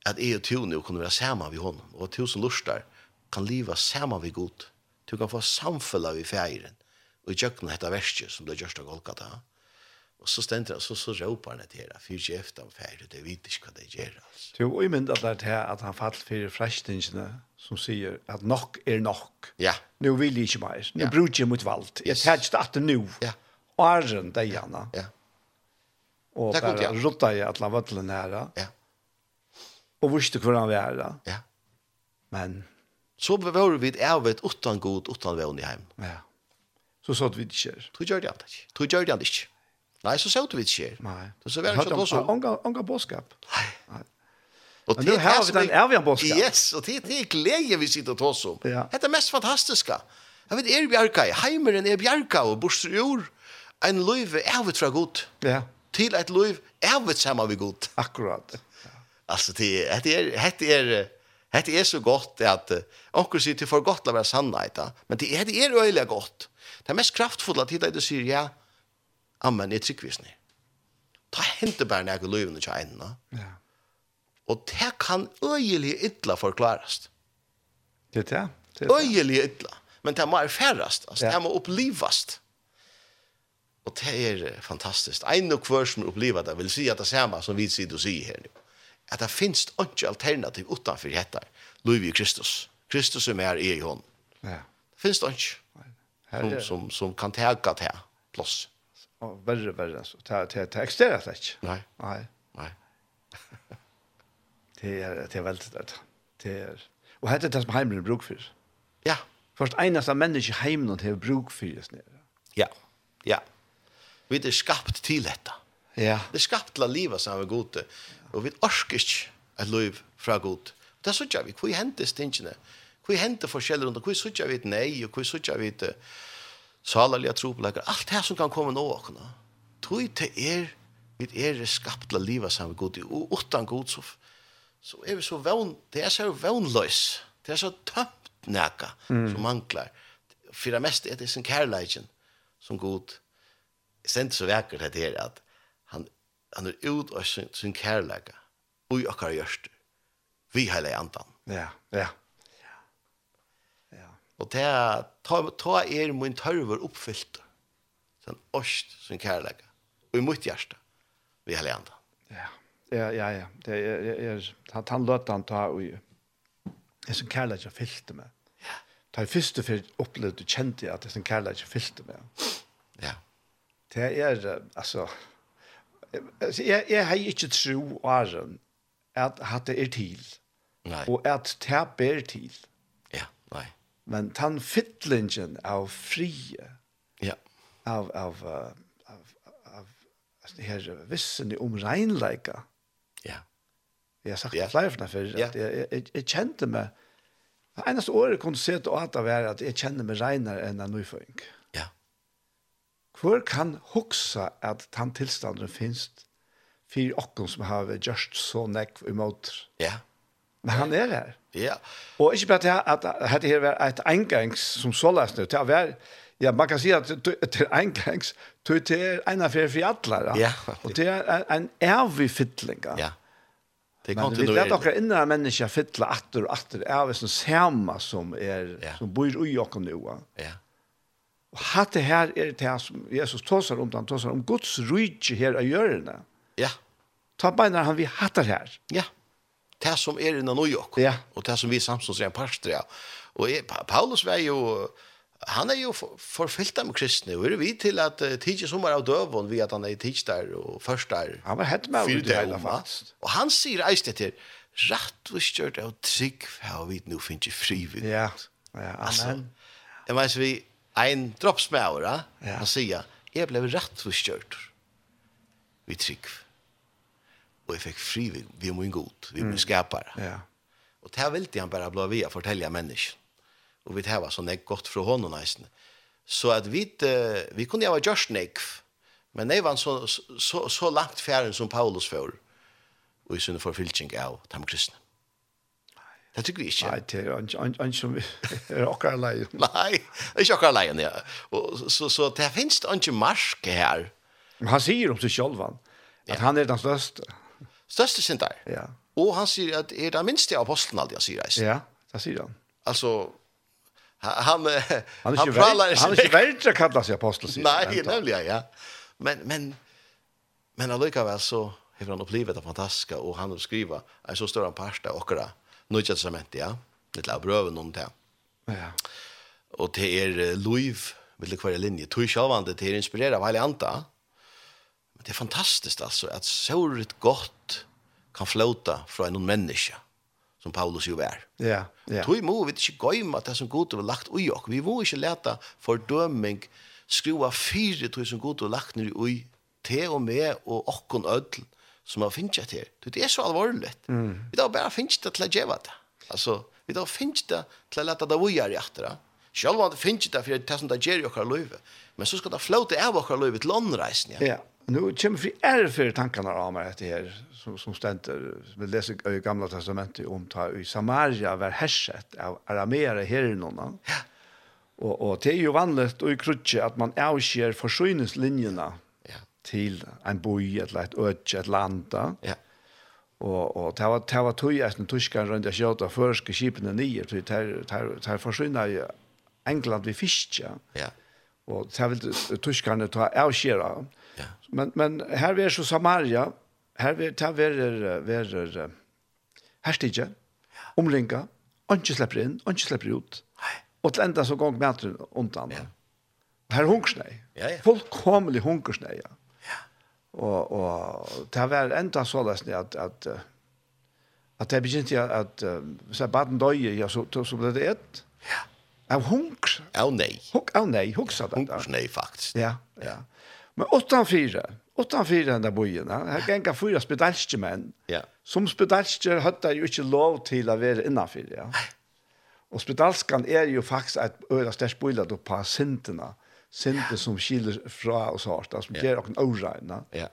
at jeg og to nå kunne være sammen ved honom, og to som lustar kan leva sammen ved god. Du kan få samfella ved feiren, og i tjøkken hette verset som det gjørst av Golgata. Og så stender han, så, så råper han etter det, fyrt ikke efter han fjæren, det vet ikke hva det gjør. Altså. Du, og jeg at det er at han fall for frestingene som sier at nok er nok. Ja. Nå vil jeg ikke mer, nå ja. bruker jeg mot valgt. Jeg tar ikke det nå. Ja. Og er det, Janna. Ja. Og bare rutta i at la vøtlen her. Ja og visste hvor han var da. Ja. Men så var vi ervet utan god, utan vevn i heim. Ja. Så sa vi ikke. Du gjør det ikke. Du gjør det ikke. Nei, så sa vi ikke. Nei. Det så var det ikke også. Onga bådskap. Nei. Og det har vi den ervian bådskap. Yes, og det er glede vi sitter og tås om. Ja. Det er mest fantastiske. Jeg vet, er bjerka i heimeren er bjerka og borster i. En løyve ervet fra god. Ja. Til et løyve ervet sammen vi god. Akkurat. Alltså det är det är det är så gott att onkel sier till för gott att vara sannheten. Men det är det är öjligt gott. Det mest kraftfulla tiden det säger ja. Amen, det tycker visst ni. Ta hente bara när jag lever i Kina. Ja. Och det kan öjligt illa förklaras. Det är det. Öjligt illa. Men det må erfärast, alltså det må upplivast. Och det är fantastiskt. Ein och kvar som upplever det vill säga att det är samma som vi sitter och säger här nu at det finnes ikke alternativ utenfor dette. Louis Kristus. Kristus er mer i hånd. Ja. Det finnes det ikke. Som, som, som kan tega til plass. Og verre, verre. Så det, det, det eksisterer det ikke. Nei. Nei. Nei. det, er, det er veldig det. Det er... Og hette det som heimelen bruk for. Ja. Først eneste menneske heimelen har bruk for det. Ja. Ja. Vi er skapt til dette. Ja. Det er skapt til livet som er gode. Ja Og vi orsker ikke et liv fra Gud. Det er sånn vi, hvor henter stingene? Hvor henter forskjeller rundt? Hvor sånn vi et nei, og hvor sånn vi et salerlige troplegger? Alt det som kan komme nå, åkne. Tror til er, vi er skapt til livet sammen med Gud, og utan Gud, så, så er vi så vevn, det er så vevnløs, det er så tømt næka, mm. som manglar. For det meste er det sin kærleikken, som Gud, det er så vekkert det her, at han er ut av sin, sin kærleika, og i akkar gjørster, vi heilig andan. Ja, ja. ja. Og det ta, ta er min tørver oppfyllt, sin ost sin kærlega, og i mitt hjerte, vi heilig andan. Ja, ja, ja, ja. Det er, er, er han løt han ta og er sin kærleika fyllt med. Ja. Ta i første for opplevde du kjente at det er sin kærleika fyllt med. Ja. Det er, altså, altså, jeg, jeg har ikke tro, åren at hatte er til. Nei. Og at det er til. Ja, nei. Men den fytlingen av frie, ja. av, av, av, av, av her vissen om regnleika. Ja. Jeg har sagt ja. flere for det før, at jeg, jeg, jeg, kjente meg, det eneste året kunne se til å ha det at jeg kjenner meg reinere enn en nøyføring. Ja Hvor kan hoksa at den tilstanden finnes for okken som har gjort så nekk imot? Ja. Men han er her. Ja. Og ikke bare til at dette her var et engangs som så løs nu, til å være Ja, man kan si at det er engangs, til det er en affær for alle, ja. og det er en evig fytling. Ja. Det er kontinuerligt. Men vi vet dere innan mennesker fytler atter og atter, er vi som samme som, er, ja. som bor i okken nå. Ja. Og hatt det her er det her som Jesus tåsar om, han tåsar om Guds rydtje her av hjørne. Ja. Ta beinar han vi hatt det her. Ja. Det som er innan New York. Ja. Og det som vi samstås er en parstri av. Og jeg, Paulus var jo, han er jo forfyllt med kristne, og er vi til at uh, tidsi som var av døvån, vi at han er tidsi der og først der. Han var hett med av det hele fast. Og han sier eist etter, rett og stjørt av trygg, for vi nu finnes fri. Ja, ja, amen. Altså, jeg mener, vi, en droppsmæver, ja. han sier, jeg ble rätt forstjørt. Vi trygg. Og jeg fikk fri, vid, vi må god, vi må skapare. Ja. Og det ville han bare bli via fortelle mennesken. Og vi det var sånn jeg godt fra hånden nesten. Så at vi, vi kunne ha gjort nekv, men det var så, så, så langt färre som Paulus før, og i sinne forfylking av de kristne. Det tycker vi inte. Nej, det är inte som är åkar lejen. Nej, inte åkar lejen, ja. Och så, så det finns inte marsk här. Men han säger om sig själv, han. Att han är den största. Största sin där. Ja. Och han säger att är den minsta aposteln alltid, jag säger det. Ja, det säger han. Alltså, han, han, han pralar. Han är inte värd att kalla sig apostel. Nej, nämligen, ja. Men, men, men allikevel så har han upplevt det fantastiska och han skriver en så stor part av åkara nødt testamentet, ja. Litt av brøven om det. Ja. Og det er Louis vil det være linje. Tog sjølvande, det er inspireret av hele anta. Men det er fantastisk, altså, at såret godt kan flåta fra en menneske, som Paulus jo er. Ja, ja. Tui må vi ikke gøyme det som god har lagt ui ok. Vi må ikke lete fordøming, skrua fire tog som god har lagt ned ui, te og med og okkon ødel, som har finnst det her. Det är så alvorlig. Mm. Vi har bara finnst det till å ge det. Alltså, vi har finnst det till att låta det vara i etter. Själva har det finnst det för det är som det gjør i våra liv. Men så ska det flåte av våra liv till åndreisen. Ja. ja. Nu kommer vi är för tankarna av meg etter her, här som, som ständer. Vi leser i gamla testamentet om ta i Samaria var herset av aramera herrenorna. Ja. Och, och det är ju vanligt och i krutje att man avskär försyningslinjerna til en boi, eller et øtje, et landa. Ja. Og, og det var, det var tog jeg som tyskene rundt jeg kjøtt av førske skipene nye, for det er forsynet i England vi fiske. Ja. Og det vil tyskerne ta avskjera. Ja. Men, men her er så Samaria, her er det er, er, her herstige, omringa, ikke slipper inn, ikke slipper ut. Nei. Og til enda så gong med undan. Ja. Her hungersnei. Ja, ja. Fullkomlig hungersnei, ja. Og, og det var enda så løsning at, at, at det begynte at, at hvis jeg baden døye, ja, så, så ble det et. Ja. Av hunks. Av nei. Hunk, av nei, huksa det. Hunks nei, faktisk. Ja, ja. Men 8-4, 8-4 enn der bojen, her genga fyra spedalske menn. Ja. Som spedalske hadde jo ikke lov til å være innanfyr, ja. Og spedalskan er jo faktisk et øyla størst bojlet på sintene. Ja Sinte som skiller fra oss hardt, som gjør noen åregne. Ja.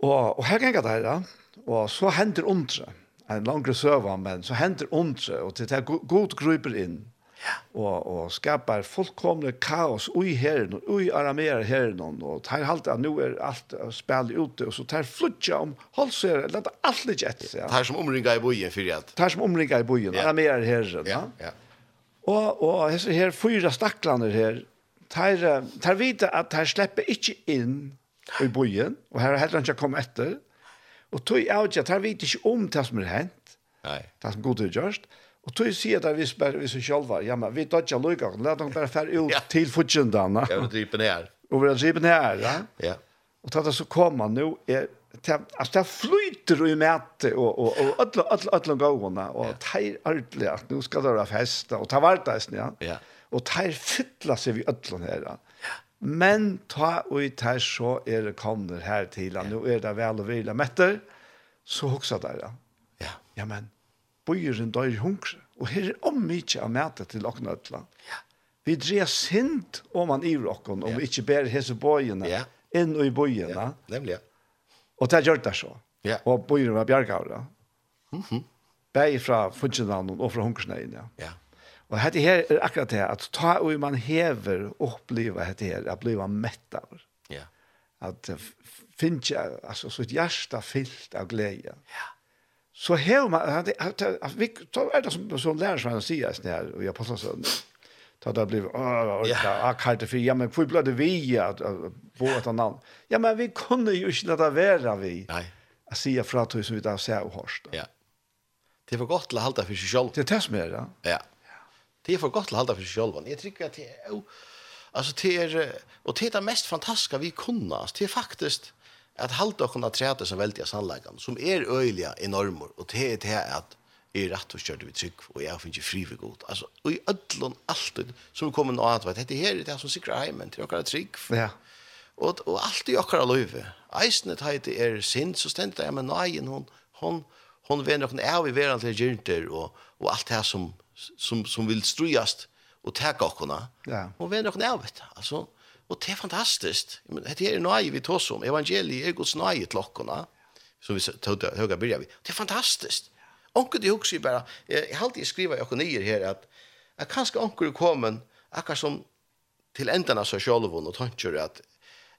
Og, og her ganger det her, og så hender ondre, en langere søve, men så hender ondre, og til det er god gruper inn, ja. og, og skapar fullkomne kaos ui herren, ui arameer herren, og tar halt at nu er alt spil ute, og så tar flutja om halser, eller alt litt etter. Ja. Tar som omringa i bojen, fyrir at. Tar som omringa i bojen, ja. arameer herren. Ja, ja. ja. Og, og hese her fyra staklaner her, tar, tar vite at tar slipper ikke inn i bojen, og her er heller ikke kommet etter, og tog av ikke, tar vite ikke om det som er hent, Nei. det som god er gjørst, og tog jeg sier det hvis bare vi selv var, ja, men vi tar ikke lykke, la dem bare fære ut ja. til fortjentene. Ja, vi driver ned. Og vi driver ned, ja. ja. Og tatt det så kommer nå, er, det, altså det flyter i mæte, og, og, og alle, alle, alle gåene, og ja. det er ordentlig at nå skal det være fest, og ta vart det, ja. Ja og teir fytla seg vi ødlån her. Men ta og teir så er det kommer her til, nå er det vel og vila metter, så hoksa der. Ja, ja men, bøyeren døyr hungre, og her er om mykje av metter til åkne ødlån. Ja. Vi dreier sint om man i rokken, om vi ikke ber hese bøyene, ja. inn i bøyene. Ja, nemlig, ja. Og det gjør det så. Ja. Og bøyeren var bjergavra. Mhm. Mm -hmm. Bæg fra funksjonen og fra hunkersneien, ja. Ja. Og hette her er akkurat det, at ta og man hever oppleva hette her, at bliva mett av. Ja. At finnes jeg, altså, så et hjärsta fyllt av glede. Ja. Så hever man, at, at, at, at vi, så er det som, som lærer som han sier, sånn her, og jeg passer sånn, ta det blir, åh, orka, akkart det fri, ja, men hvor ble det vi, at, på et annet Ja, men vi kunne jo ikke lade være vi. Nei. At sier fra til som vi da ser og hørst. Ja. Det var godt til å holde for seg selv. Det er det som er, ja. Ja. Det är för gott att hålla för sig själva. Jag tycker at det är alltså det är och det er det mest fantastiska vi kunne. Alltså det er faktiskt att hålla och kunna träta som väldigt sannläggande som är øyelige enormer och det er det att är rätt och körde vi trygg, och jag finner ikke fri for god. Alltså og i ödlon alltid som kommer något annat vet det här är det som sikrar hemmen till och trygg. Ja. Och och allt i och alla löve. Eisnet heter er sint, så ständer jeg med nøyen, hon hon hon vet noen av vi världen til gynter och och allt det här som som, som vill strujast och täcka oss. Ja. Och vända oss ner. Alltså, och det är fantastiskt. Men det är nöje vi tar som. Evangeliet är Guds nöje till oss. Som vi tog höga börjar vi. Det är fantastiskt. Onkel det också bara jag har alltid skriva jag kunde här att jag kanske onkel kommer akkar som till ändarna så själv och tänker att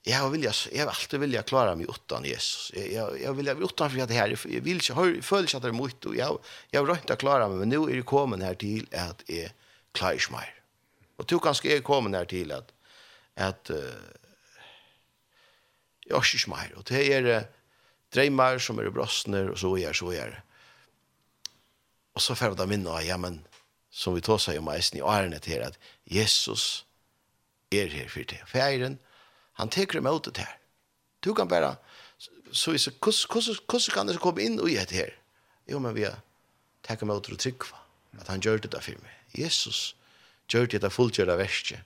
jag har vilja jag har alltid vilja klara mig utan Jesus. Jag jag vill jag utan for att det här vil vill inte føler ikke at det er mot och jag jag rønt inte klara mig men nu är det kommen här till att är ikke mer. Och du kanske är kommen här till att att uh, jag ikke mer. och det är uh, dreymar som är brostner och så är så är. Och så får det minna ja men som vi tar sig om i årene til at Jesus är her för det. Färden Han teker imot det her. Du kan bare, så er det, hvordan kan det komme inn i det her? Jo, men vi har takker imot det og tryggva, at han gjør det da for meg. Jesus gjør det da fullgjør verset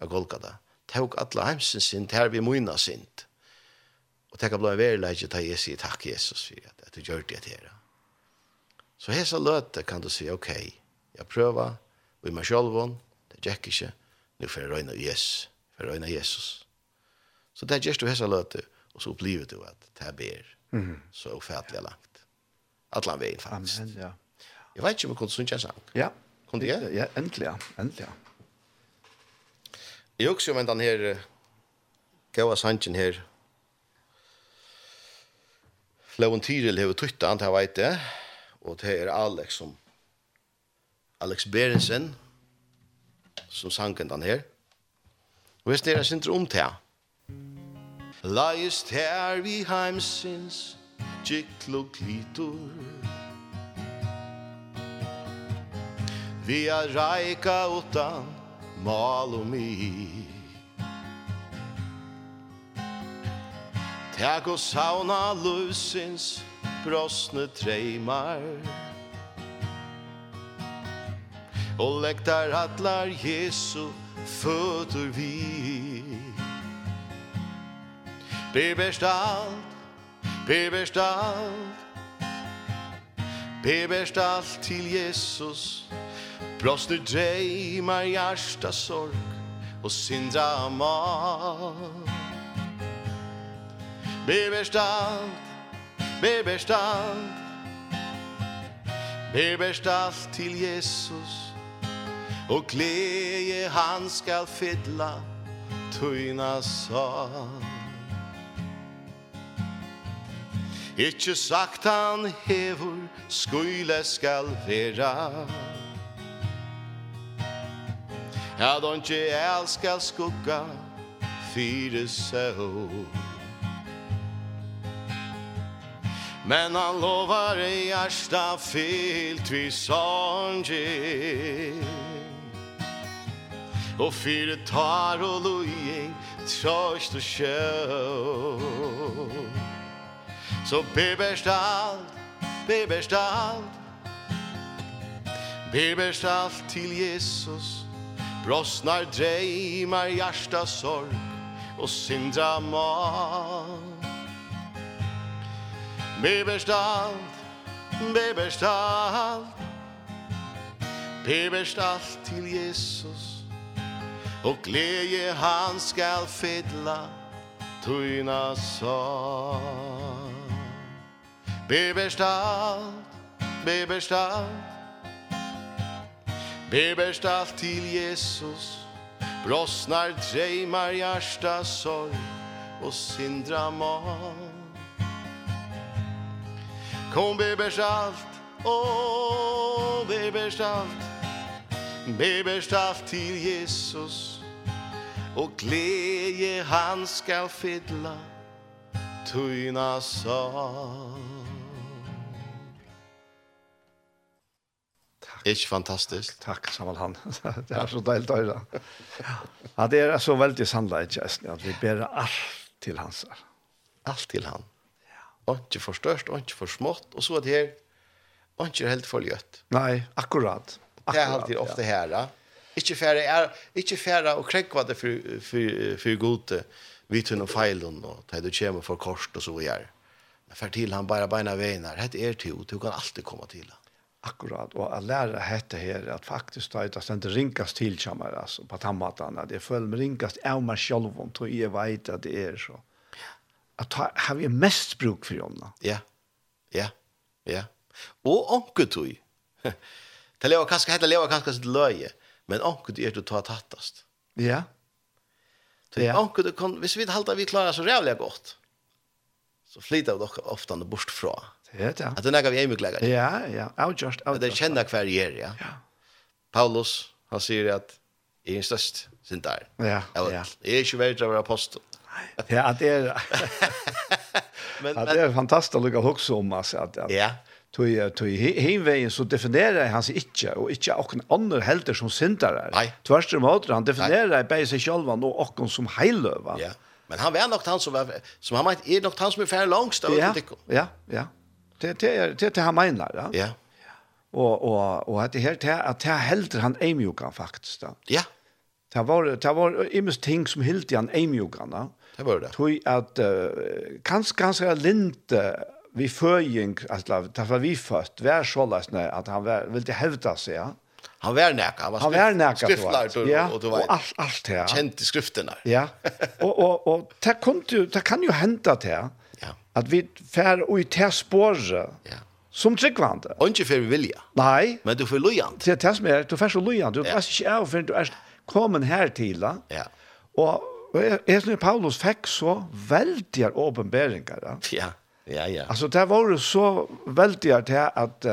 av Golgata. Tåk alle heimsen sin, her vi munna sint. Og tenk at blå en verilegje ta jeg sier takk Jesus for at, at du gjør det her. Så hesa løte kan du si, ok, jeg prøver, vi må sjølvån, det gjør ikke, nu får jeg røyne Jesus, får jeg røyne Jesus. Så det är just du hessa løte, og så upplever du at det er ber så ofattliga langt. Alla vägen faktisk. Amen, ja. Jeg vet ikke om jeg kunne synka en sang. Ja. Kunde jeg? Ja, endelig, äntligen, äntligen. Jag jo med den här gåa sanchen her. Flauen Tyril har tytt han til vet det. og det er Alex som Alex Berensen som sanken den her. Og hvis dere det inte om til här. Lajist her vi heimsins Gikl og klitur Vi er reika utan Mal og mi Teg og sauna lusins Brosne treimar Og lektar atlar Jesu Fötur vi Vi best alt, vi best alt Vi best alt til Jesus. Blåste dreimar hjärsta sorg Og syndra mal Vi best alt, vi best alt Vi best alt til Jesus. Og glede han skal fylla Tøyna sorg. Ikkje sagt han hevur skuile skal vera. Ja, donkje elskar skugga fyre sol Men han lovar i hjärsta fyllt vi sorge Og fyre tar og loje, tröst og kjøl Så beberst allt, beberst allt Beberst allt till Jesus. Brostnar drejmar, hjärsta sorg Och syndra mal Beberst allt, beberst allt Beberst allt till Jesus. Och glede han skall fylla Tøyna sorg. Bli bestalt, bli bestalt Bli bestalt till Jesus Brossnar drejmar hjärsta sorg Och sindra mal Kom bli bestalt, åh bli bestalt Bli bestalt till Jesus Och glädje han skall fylla Tyna sorg. Ikke fantastisk. Takk, Samuel han. det er så deilig døyre. Ja, det er så veldig sannleik, at vi ber alt til hans. Alt til han. Ja. Og ikke for størst, og ikke for smått, og så er det her, og ikke helt for gjøtt. Nei, akkurat. akkurat det er alltid ofte her, ja. Ikke færre, er, ikke færre og krekva det for, for, for gode, vi tunne feilen, og tar du kommer for kors og så gjør. Men for til han bare beina veinar, hette er til, du kan alltid komme til han akkurat och att lära hette här att faktiskt da utan inte ringast till kammar alltså på tammatan at det föll med rinkas är man själv tror jag vet at det är så. At ta, har vi mest bruk för jonna ja ja ja. Och onkel tui det lever kanske det lever kanske sitt löje men onkel du är du tar tattast. Ja. Så ja. onkel du kan, hvis vi halter vi klarar så rævlig godt, så flyter vi dere ofte bort fra. Det ja. Att den där vi hemglägger. Ja, ja. Out just out. Det kända kvar här, ja. Ja. Paulus han säger att är en störst sin där. Ja. Ja. Är ju väl av apostel. Ja, det är Men det är fantastiskt att lukka också om alltså att Ja. Tui tui heinvegin så definerer han seg ikkje, og ikkje okken andre helter som syndarar. Nei. om åter, han definerer bare seg sjálva og okken som heiløva. Ja, men han var nok han som var, som han meint, er nok han som er færre langst av ja, ja, ja, Det det det han menar, ja. Ja. Och och och att det helt att det helt han ämjukan faktiskt. Ja. Det var det var immers ting som helt han ämjukan, ja. Det var det. Tror att kanske kanske linte vi förging alltså det var vi först vär sållas när att han ville hävda sig, ja. Han var näka, han var han var näka skriftlar ja, och du vet. Och allt allt det. Kände skrifterna. Ja. Och och och det kunde det kan ju hända det. Ja. At vi fer og i te spåret. Ja. Som tryggvande. Og ikke for vilja. Nei. Men du får lojant. Det er det som er, du fer så lojant. Du er ikke av, for du er kommet her til. Ja. Og jeg synes Paulus fikk så veldige åpenberinger. Ja, ja, ja. Altså, det var så veldige til at...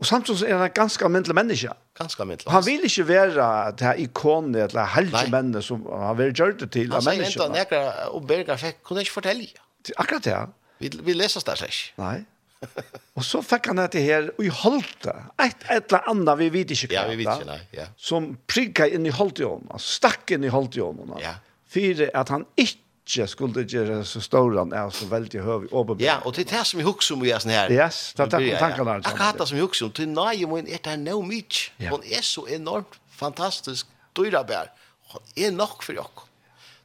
Og samtidig er han en ganske almindelig menneske. Ganske almindelig. Han vil ikke være det her ikonet eller helgemennene som han vil gjøre det til Han av mennesker. Han sier enda nekker og berger fikk, kunne ikke fortelle. Det er Akkurat det. Vi, vi leser det ikke. Nei. og så fikk han dette her, og i holdte, et, et eller annet, vi vet ikke hva. Ja, vi vet ikke, nei. Ja. Som prikket inn i holdt i altså stakk inn i holdt i om. Ja. Fyre at han ikke skulle gjøre så stor han er så veldig høy åpenbart. Ja, og det er det som vi husker om vi er sånn her. Yes, det er det tankene her. Akkurat det som vi husker om, til nøye må er det no mye. Ja. Hun er så enormt fantastisk dyrabær. Hun er nok for dere.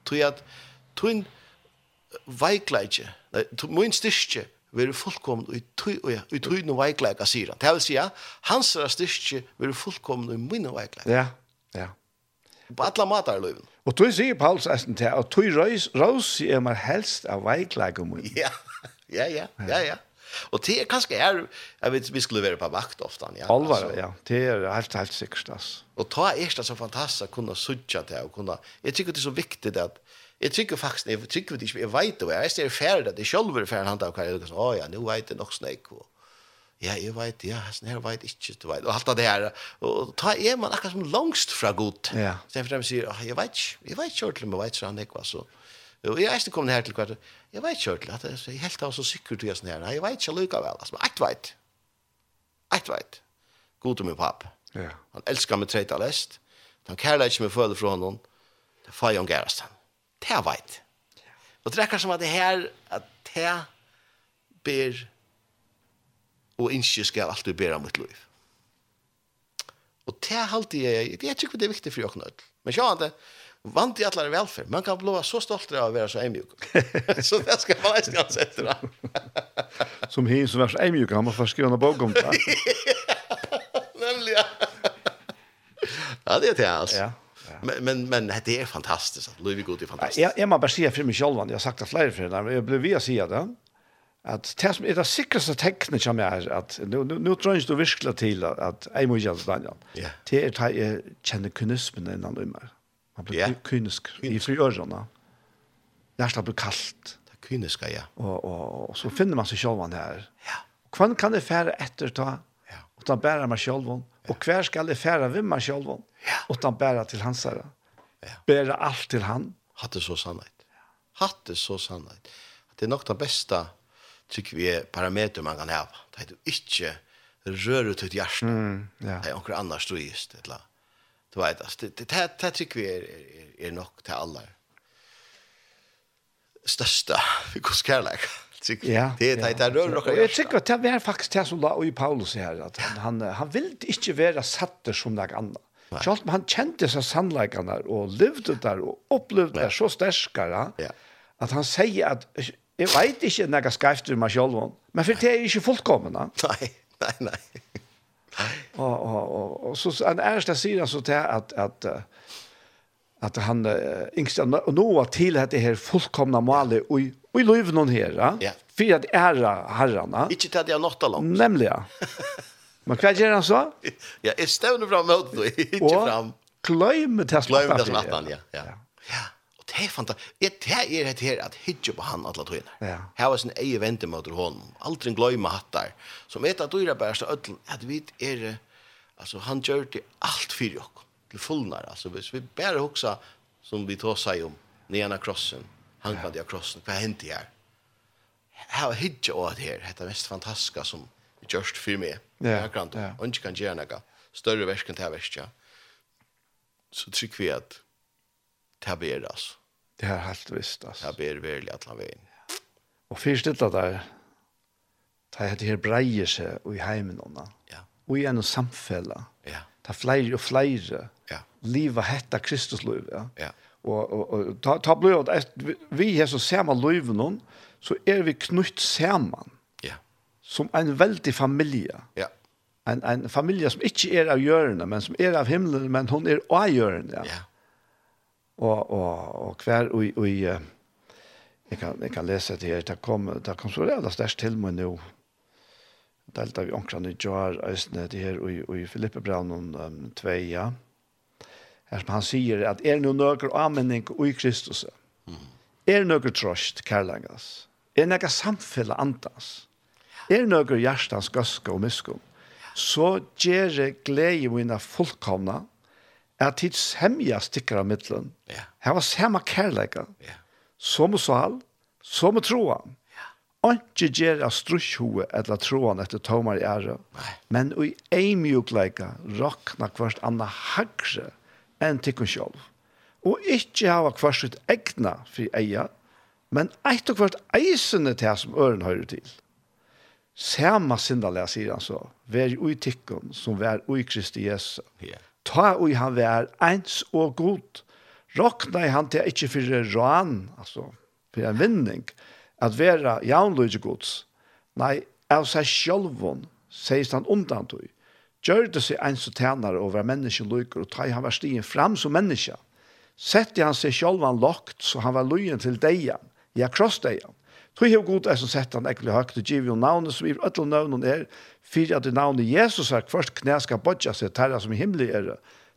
Tror jeg at, tror veikleidje, min styrke, vil fullkommen i tøyne veikleidje, sier han. Det vil si, hans styrke vil fullkommen i minne veikleidje. Ja, ja. På alla matar løven. Og tøy sier Paulus eisen til, og tøy røys, er sier man helst av veikleika min. Ja, ja, ja, ja, ja. Og det er kanskje her, jeg vet, vi skulle være på vakt ofte. Ja. Alvar, ja. Det er helt, helt sikkert, altså. Og ta er det så fantastisk å kunne sutja til, og kunne, jeg tykker det er så viktig at, Jeg tykker faktisk, jeg tykker ikke, jeg vet det, jeg er ferdig det, jeg selv er ferdig han tar hva jeg er, å ja, nå vet jeg nok snakk, og ja, jeg vet, ja, sånn her vet ikke, du vet, og alt det her, og ta er man akkurat som langst fra god, ja. så jeg fremst sier, jeg vet ikke, jeg vet ikke ordentlig, men vet ikke han ikke, så, og jeg er ikke kommet her til kvart, jeg vet ikke ordentlig, at jeg helt av så sikkert, jeg sånn her, jeg vet ikke lykka vel, altså, men jeg vet, jeg vet, god om min papp, ja. han elsker meg treit av lest, han kærlighet ikke meg føler fra honom, det er fajon gærest han, det vet. Og det er som at det her, at det ber og ikke skal alltid bære mitt liv. Og det er alltid jeg, jeg tykker det er viktig for åkne nødt. Men sjå det, vant i alle velferd. Man kan blive så stolt av å være så emjuk. så det skal man ikke ha sett da. som hin som er så eimjuk, han må få skrive en bok om det. Nemlig, ja. ja, det er det altså. Ja. Men men men det är fantastiskt att Louis Vuitton är fantastiskt. Jag jag måste säga för mig själv, jag har sagt det flera för men jag blev vi att säga det. Att det som är det säkraste tecknet som jag är att nu nu, tror jag du verkligen till att jag måste göra det. Ja. Det är jag känner kynismen innan nu mer. Man blir kynisk i friörarna. Nästa blir kallt. Det kyniska ja. Och och, så finner man sig själv där. Ja. Kvann kan det färre efter ta. Ja. Och ta bära mig själv. Og hver skal jeg fære ved meg selv, Och han bære til hans herre. Bære alt til han. Hatt det så sannhet. Hatt det så sannhet. Det er nok det beste, tykker vi, parameter man kan ha. Det er du ikke rører ut ut hjertet. Mm, ja. Det er noen andre strøyest, et eller annet. Du vet, altså, det, det, det, tycker vi er, er, er nok til alle største, vi går skærleker. Ja. Det är det där rör och jag tycker att det är faktiskt det som då i Paulus säger att han han vill inte vara satt som något annat. Själv han kände sig sannligen och levde där och upplevde det så starkare. Ja. Att han säger att jag vet inte när jag ska ur mig själv men för det är inte fullkomna. Nej, nej, nej. Och och och så en ärsta sidan så där att att att han yngsta nå till det här fullkomna målet och Och i liv någon här. Ja. För att herrene. herrarna. Inte at att jag nått Nemlig, Nämligen. Men hva gjør han så? Ja, är stävna fram mot då. Inte fram. Glöm det här smattan. Glöm det ja. Ja. ja. Och det är fantastiskt. Det är det här att hitcha på han alla tiden. Ja. Här var sin egen vänta mot honom. Aldrig glömma hattar. Som ett av dyra bärsta ödlen. Att vi är... Alltså han gör det allt för oss. Till fullnar. Alltså vi bara också som vi tar sig om. Neana krossen han kom det krossen. Vad hände här? Här var hitje det här. Det är mest fantastiska som just för mig. Ja. Jag kan inte. Och inte kan göra något. Större värsken till ja. Så tryck vi at det att taberas. Det er helt visst. altså. Det ber väl at han vän. Och först det det er det her breier seg i heimen då. Ja. Og i en samfälla. Ja. Det er flere og flere. Ja. Liva hetta Kristus liv, ja. Ja Og, og, og ta, ta blod at vi er så samme løyven så er vi knytt saman Ja. Som en veldig familie. Ja. En, en familie som ikke er av hjørnet, men som er av himmelen, men hun er av hjørnet. Ja. ja. Og, og, og hver, og, og, jeg kan, jeg kan lese det her, det kom, det kom så redan størst til meg nå. Delta vi omkring i Jar, Østene, det her, og, og i Filippe Braun, om um, tve, ja. Her som han sier at er noe nøkker avmenning i Kristus. Mm. Er nøkker trøst, kærlengas. Er nøkker samfunnet antas. Er nøkker hjertens gøske og miskum. Så gjør jeg glede mine fullkomne at tid semja stikker av middelen. Ja. Her var samme kærlega. Ja. Som og sval, som og troan. Yeah. Ikke gjør av strusjhoe eller troan etter tomar i ære. Nei. Men i eimjukleika råkna hvert anna hagre. Yeah enn tikkun sjálv. Og ikkje hava kvart sitt egna fri eia, men eit og kvart eisene til som øren høyre til. Sama sindalega, sier han så, vær ui tikkun som vær ui Kristi Jesu. Yeah. Ta ui han vær eins og god. Rokna i han til ikkje fyrir ran, altså, fyrir en vinning, at vera jaunløyge gods. Nei, av seg sjálvun, seist han undan tog gjør det seg en som tjener over menneskelukker, og ta han var stien fram som menneske. Sette han seg selv han lagt, så han var løyen til deian, ja, krossdegen. Tog hev god er som sett han ekkelig høyt, og giv jo navnet som i ødel navnet er, fyrir at det navnet Jesus er, først knæ skal bodja seg, terra som i himmelig er,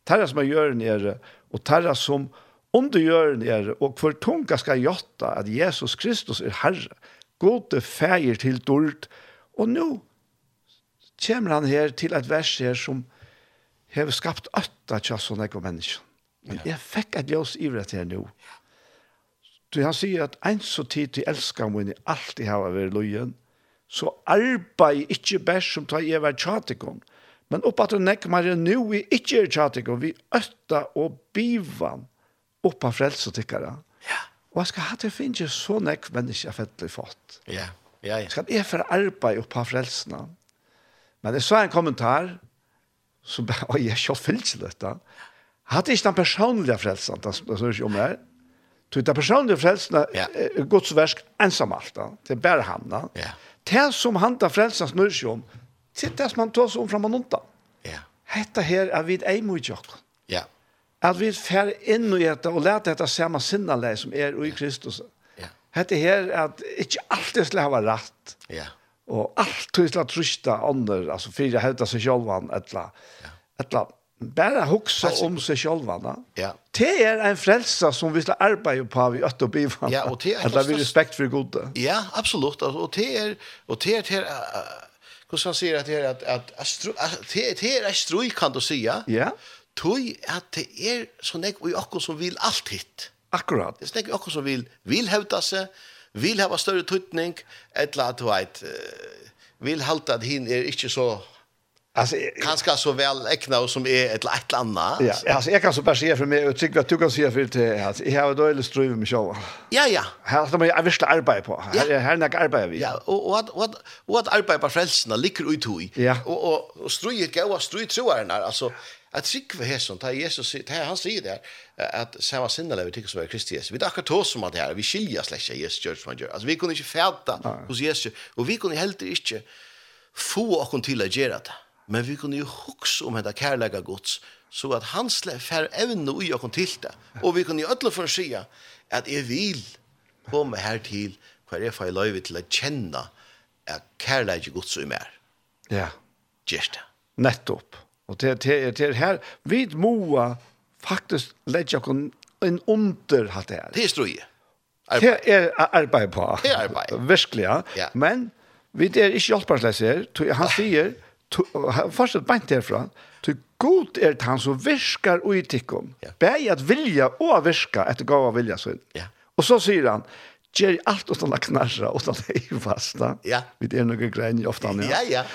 terra som er gjøren er, og terra som under gjøren er, og hver tunga skal gjotta at Jesus Kristus er Herre, gode feir til dord, og nå kommer han her til et vers her som har skapt åtta tjassene av mennesker. Men jeg fikk et ljøs ivret her nå. Så han sier at en så tid til elsker min alltid har vært løyen, så arbeid ikke best som tar jeg vært tjatikon, men opp at hun nekker meg nå vi ikke er tjatikon, vi øtta og bivan opp av frelsetikkere. Ja. Og jeg skal ha til å finne så nekk mennesker jeg fettelig fått. Ja, ja, ja. Skal jeg for arbeid opp av frelsene? Ja Men jeg sa en kommentar, som bare, oi, jeg kjøpt fyllt til dette. Hadde ikke den personlige frelsen, det synes ikke om det her. Så den personlige frelsen er yeah. Guds versk ensam alt, da. det er bare han. Da. Ja. Det som han tar frelsen snur ikke om, det er det som han tar seg om fra manunta. Ja. Hette her er vi ei mot jokken. Ja. At vi fer inn i dette og lærte dette samme sinnelig som er i Kristus. Ja. Yeah. Hette her er at ikke alltid skal ha rett. Ja. Yeah Og alt til å trysta ånder, altså for jeg hevda seg sjølvan, etla, etla, bare huksa om seg sjølvan. Ja. Det er en frelsa som vi skal arbeide på vi øtt og bivan. Ja, og det er... Etla vi respekt for gode. Ja, absolutt. Og det er, og det er, hur han säger att det är att att det är är stroj kan du säga. Ja. Tui at det är så nek vi också som vill alt hit. Akkurat. Det är nek också som vill vill hävda sig vil hava større tutning, etla at du veit, vil halta at hin er ikkje så Alltså kanske så väl äckna som är ett lätt landa. Ja, alltså jag kan så bara säga för mig och tycker att du kan säga för det att jag har dåligt ströv med själva. Ja, ja. Här ska man ju avsla arbete på. Här här är arbete vi. Ja, och vad vad vad arbeid på frelsene ligger ut i. Och och og strøy, och ströj tror jag alltså at trygg ved hesson, ta Jesus, ta han sier der, at samma sinnele vi tykker som er Kristi Jesus. Vi er akkurat hos som at det her, vi skiljer slett ikke Jesus gjør som han gjør. Altså, vi kunne ikke fæta hos Jesus, og vi kunne heller ikke få okken til å gjøre det. Men vi kunne jo hukse om henne kærlega gods, så at han slett fær evne ui okken til det. Og vi kunne jo ødele for å si at jeg vil komme her til hver jeg får løyve til å kjenne at kærlega gods ui mer. Ja. Gjørst det. Nettopp. Og det er det her, vi må faktisk legge oss en under hatt her. Det er strøye. Det er arbeid på. Det er arbeid. Virkelig, ja. ja. Men vi er ikke hjelpersleis her. Han sier, fortsatt beint herfra, du god er det han som virkar og i tikkum. Ja. Bæg at vilja og virka etter gav av vilja sin. Ja. Og så sier han, gjør alt utan å knarra, utan å fasta. Ja. Vi er noen greier ofta han, ja. Ja, ja.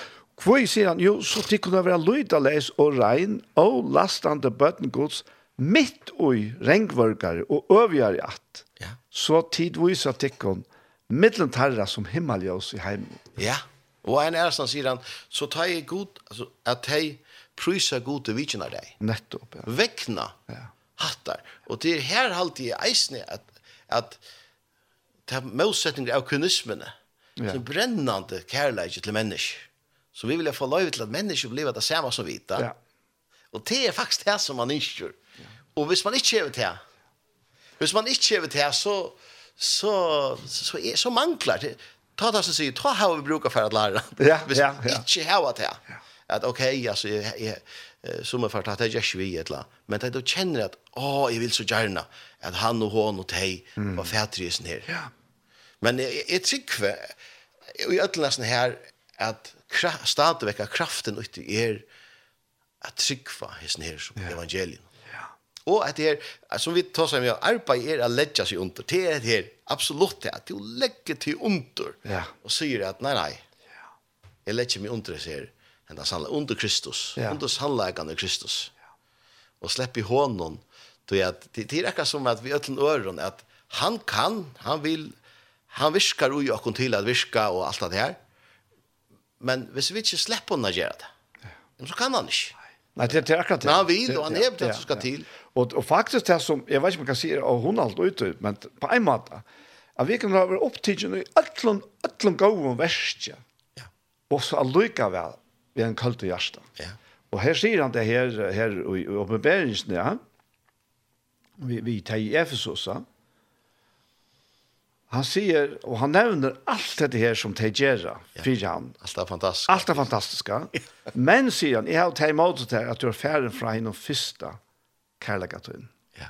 Hvor sier han? Jo, så de kunne være lydaleis og rein og lastande bøttengods mitt ui rengvørgare og øvjare at. Ja. Så tidvis at tikkun mittlen tarra som himmeljøs i heimen. Ja, og en ærestand sier han, så tar jeg god, altså, at jeg prysa god til vikina deg. Nettopp, ja. Vekna ja. hattar. Og det er her halte jeg eisne at, at det er motsetninger av kunismene, ja. som brennande kærleik til mennesker. Så vi vill få lov til at mennesker blir det samma som vita. Ja. Och det är faktiskt det som man inte. Ja. Och hvis man inte gör det hvis man inte gör det så, så, så, er, så manglar det. Ta det som sier, ta hur vi brukar för att lära. Ja, hvis ja, ja. inte har det här. Ja. Att okej, alltså, jag, jag, som är för att jag är vi ett. Men det då känner att, åh, jag vill så gärna att han och hon och tej var färdresen här. Ja. Men jag, jag tycker, i ödlarna här, att stadigvæk av kraften ut i er at tryggva hesten her som yeah. evangelien. Yeah. Og at det er, som vi tar seg med arbeid er å legge seg under, det er det her, absolutt det, at du legger til under, yeah. og sier at nei, nei, jeg legger meg under det her, enn det handler under Kristus, yeah. under sannleggende Kristus. Yeah. Og slipp i hånden, det er akkurat som at vi øtlen øren, at han kan, han vil, han virkar ui okkon til at virka og alt det her, Men hvis vi ikke slipper henne å gjøre det, så kan han ikke. Nei, det det er akkurat det. Men han vil, og han hever det som skal ja. til. Og, og faktisk det som, jeg vet ikke om jeg kan si, det, og hun er alt ute, men på en måte, at vi kan være opptidgen i ætlom, ætlom gode verste, ja. og så allikevel er en kalt kaldt hjerte. Ja. Og her sier han det her, her i oppenberingsene, ja, vi, vi tar i Efesus, ja, han sier, og han nevner alt dette her som de gör for han. Allt är fantastiskt. Allt är fantastiskt. Men sier han, jeg har tagit emot det här att du er ferdig fra henne och första kärlegatun. Ja.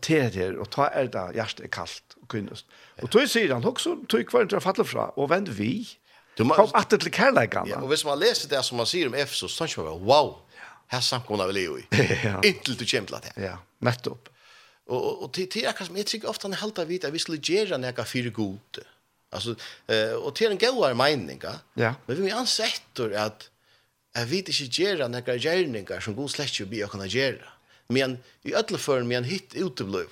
til det her, og ta er det hjertet er kaldt og kunnest. Ja. Och då säger han også tog kvar inte jag faller fra, og vend vi. Du må, Kom att til kärlegan. Ja, og hvis man leser det som man sier om Efesos, så tenker man, wow, her samkomna vi lever i. ja. Inntil du kommer til det. Ja, nettopp. Og og til til akkurat som jeg jag tycker ofta helt av vid at vi skulle gjøre noe for god. Altså, eh og til en goda mening, ja. ja. Men vi ansätter at jeg vet ikke gjøre några gjerninger som god slett ikke blir å kunne gjøre. Men i alla fall men hit uteblir.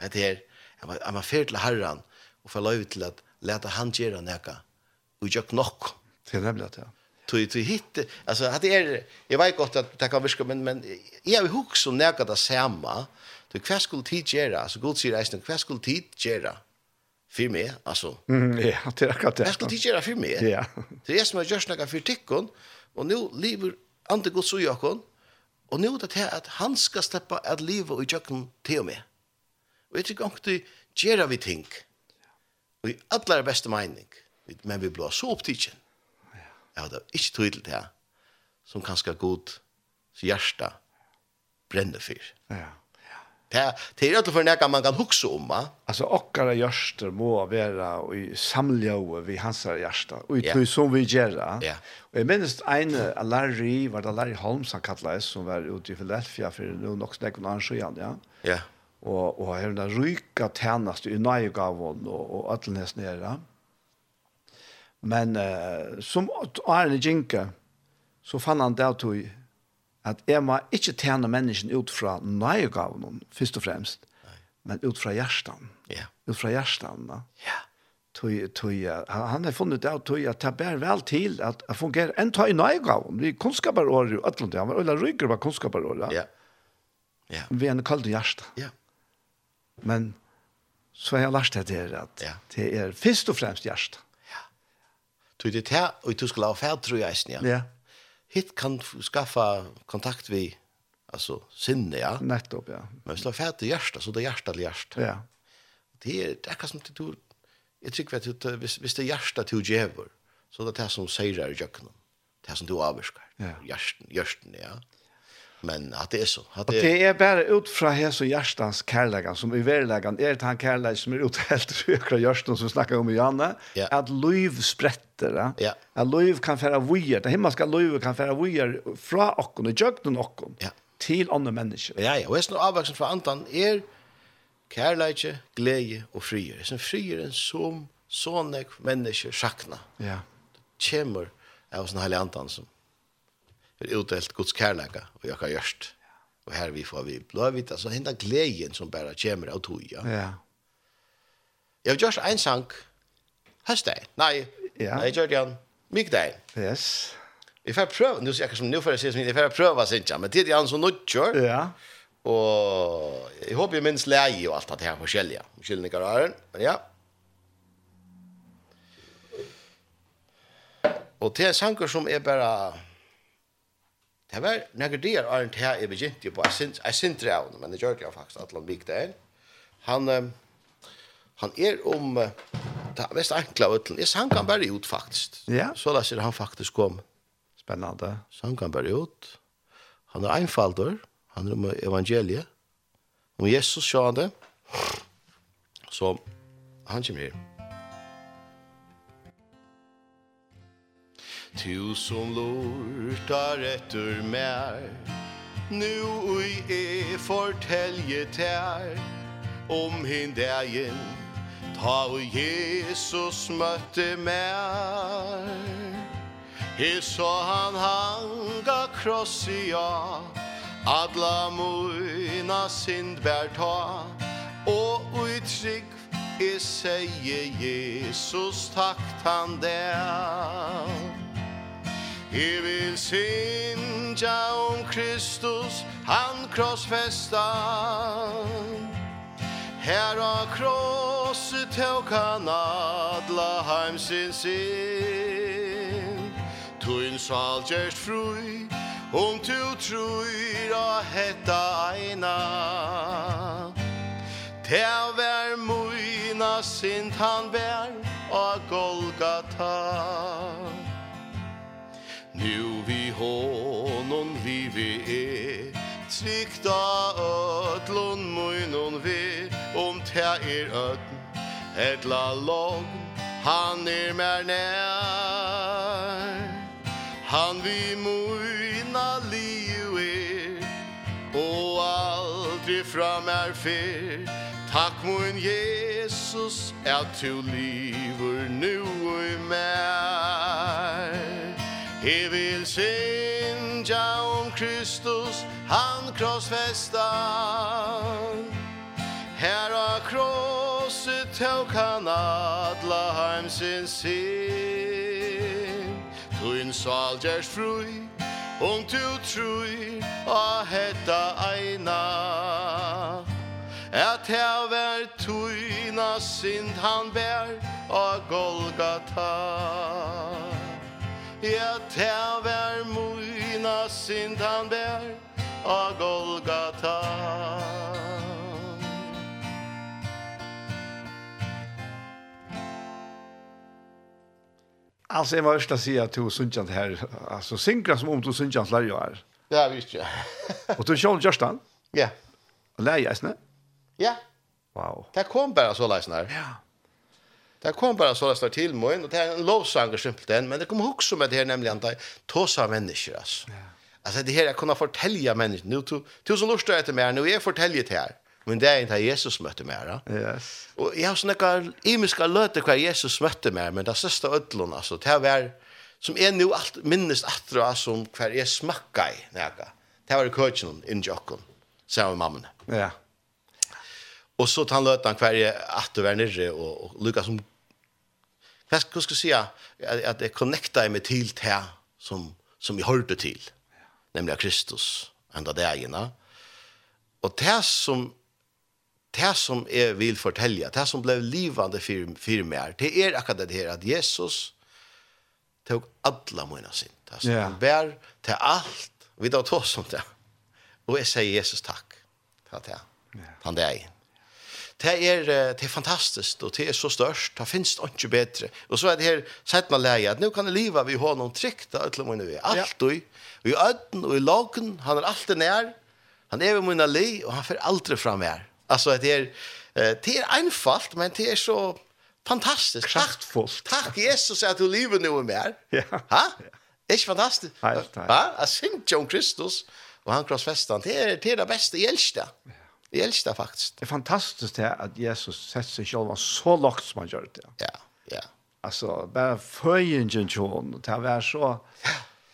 Det här är man fel til Herren og får lov til at lete han gjøre noe, og jag nok. Det er nemlig at, ja tog tog hit alltså det är jag vet gott att det kan viska men men jag vill hugga om nära det samma Du hva skulle tid gjøre? Altså, god sier eisen, hva skulle tid gjøre? Fyr meg, altså. Mm, ja, det er akkurat det. Hva skulle tid gjøre fyr meg? Ja. Det er jeg som har gjort noe for tikkene, og nu lever andre god ui okken, og nå er det til at han skal slippe at livet i jøkken til og med. Og jeg tror ikke du gjør vi ting. Og i aller beste mening. Men vi blir så opptidsen. Ja, det er ikke tydelig det her. Som kanskje god hjärsta brenner for. Ja. Det det är för näka man kan huxa om va. Alltså okkara hjärter må vara i samljöve vi hansar hjärta och i yeah. tog som vi gärra. Ja. Og Och jag minns en Larry var det Larry Holmes han kallades som var ute i Philadelphia för nu nog snack någon annan ja. Ja. Och och har den ryka tärnast i Nygavon och och Atlenes nere. Men eh, som Arne Jinka så fann han det tog at jeg må ikke tjene mennesken ut fra nøygaven, først og fremst, Nei. men ut fra hjertan. Ja. Ut fra hjertan, da. Ja. Tøy, tøy, han har funnet det, tøy at det bærer vel til at det fungerer enn tøy nøygaven. Vi kunnskaper året i Øtlandet, han var øyla ryker var kunnskaper året. Ja. Ja. Vi er en kaldt hjerte. Ja. Men så har jeg lært det her at ja. det er først og fremst hjerte. Ja. Tøy det her, og du skulle ha ferd, tror jeg, ja. Ja hit kan skaffa kontakt vi alltså sinne ja. Nettopp ja. Men slå fett i hjärta så det hjärta till hjärta ja. Det är det kan som du jag tycker att det visst det hjärta till jävor så det är som säger i jöknen det som du avskar ja. Hjärten hjärten ja men at det er så. At det, det er bare ut fra hese Gjerstans kærleggen, som i verleggen er han kærleggen som er uthelt fra Gjerstans som snackar om i Janne, ja. at liv spretter, ja. at liv kan fære vujer, det himmelska liv kan fære vujer fra okken, i jøgnen och ja. til andre mennesker. Ja, ja, og jeg snar avvaksen fra andan er kærleggen, glede og frier. Det er frieren som sånne mennesker sakna. Ja. Kjemur av sånne heilige andan som er utdelt Guds kærleika og jeg har gjørst. Og her vi får vi blåvitt, altså henne gleden som bare kommer av tog, ja. ja. Jeg har gjort en sang, høstdag, nei, ja. nei, jeg gjør det han, mykdag. Yes. Vi får prøve, nu, jeg, som, nu får jeg si som jeg får prøve, synes men det er han som nødgjør. Ja. Og jeg håper jeg minns leie og alt det her forskjellige, forskjellige røren, men ja. Og det en sanger som er bare Det var några dagar är inte här i begynte på jag syns jag syns det av men det gjorde jag faktiskt att han gick där. Han han är om det mest enkla utan är han kan bara ut faktiskt. Ja. Så där ser han faktiskt kom. Spännande. Så han kan bara ut. Han är enfaldur. Han är om evangeliet. Om Jesus sjönde. Så han kommer her. Tu som lortar etter mer Nu ui e fortelje tær. Om hin dagen Ta ui Jesus møtte mer He så han hanga krossi ja Adla muina sind bær ta Og ui trygg seie Jesus takt han der. Jeg vil synja om Kristus, han krossfesta. Her av krosset tåk han adla heim sin. Tuin sal gjerst frui, om tu truir a hetta eina. Tær vær muina sint han vær, a Golgata honom livi er. Trykta ötlun munnen vi Om ta er ötn Etla logn Han er mer nær. Han vi muina liu er Og aldri fram er fyr Takk mun Jesus At du livur nu og mer Jeg vil synja om Kristus, han krossfesta. Her har krosset tåg han adla heim sin. Tuin salgers frui, om tu trui, a hetta eina. At her ver tuina sind han ver, a Golgata. Ja, ta vær moina sind han bær A Golgata Alltså jag måste att säga att du synkant här Alltså synkra som om du synkant lär jag här Ja, visst ja Och du kjall just han? Ja. Och lär jag Ja. Wow. Det kom bara så läsna här Ja. Det kom bara så där till mig och det är en lovsång simpelthen men det kom också med det här nämligen att tåsa människor alltså. Ja. Alltså det här jag kunna fortälja människor nu till tusen lustar efter mer nu är fortäljet här. Men det är inte Jesus mötte mer. Yes. Och jag har såna imiska låta kvar Jesus mötte mer men det sista ödlon alltså det var som är nu allt minnes attra som kvar är smakka i näka. Det var coachen in Jockon. Så mamma. Ja. Och så han löt han kvar i att vara nere och, och Lukas som Hva skal jeg si? At, at jeg connecta meg til det som, som jeg hørte til. Nemlig av Kristus. Enda det egna. Og det som det som jeg vil fortelle, det som ble livande for, for meg, det er akkurat det her, at Jesus tog alla sin. Det som ja. Han bär till allt. Vi tar oss om det. Og jeg sier Jesus takk. Tack till han. Yeah. Han det är det er, det er fantastisk, og det er så størst, det finnes det ikke bedre. Og så er det her, sett man leie, at nå kan jeg liva vi har noen trygg, da, utlom og vi er alt og i, og i øden og i lagen, han er alltid nær, han er ved munna li, og han får aldri fram her. Altså, det er, det er einfalt, men det er så fantastisk. Kraftfullt. Takk, Jesus, at du lever nu mer. Ja. Ha? Ikke fantastisk? Helt, helt. Ha? Jeg synes om Kristus, og han krossfestan, det er det, er det beste, jeg elsker det. Ja. Jeg elsker det faktisk. Det er fantastisk det at Jesus sett seg selv så lagt som han gjør det. Ja, ja. Altså, bare føyingen til henne, det var så,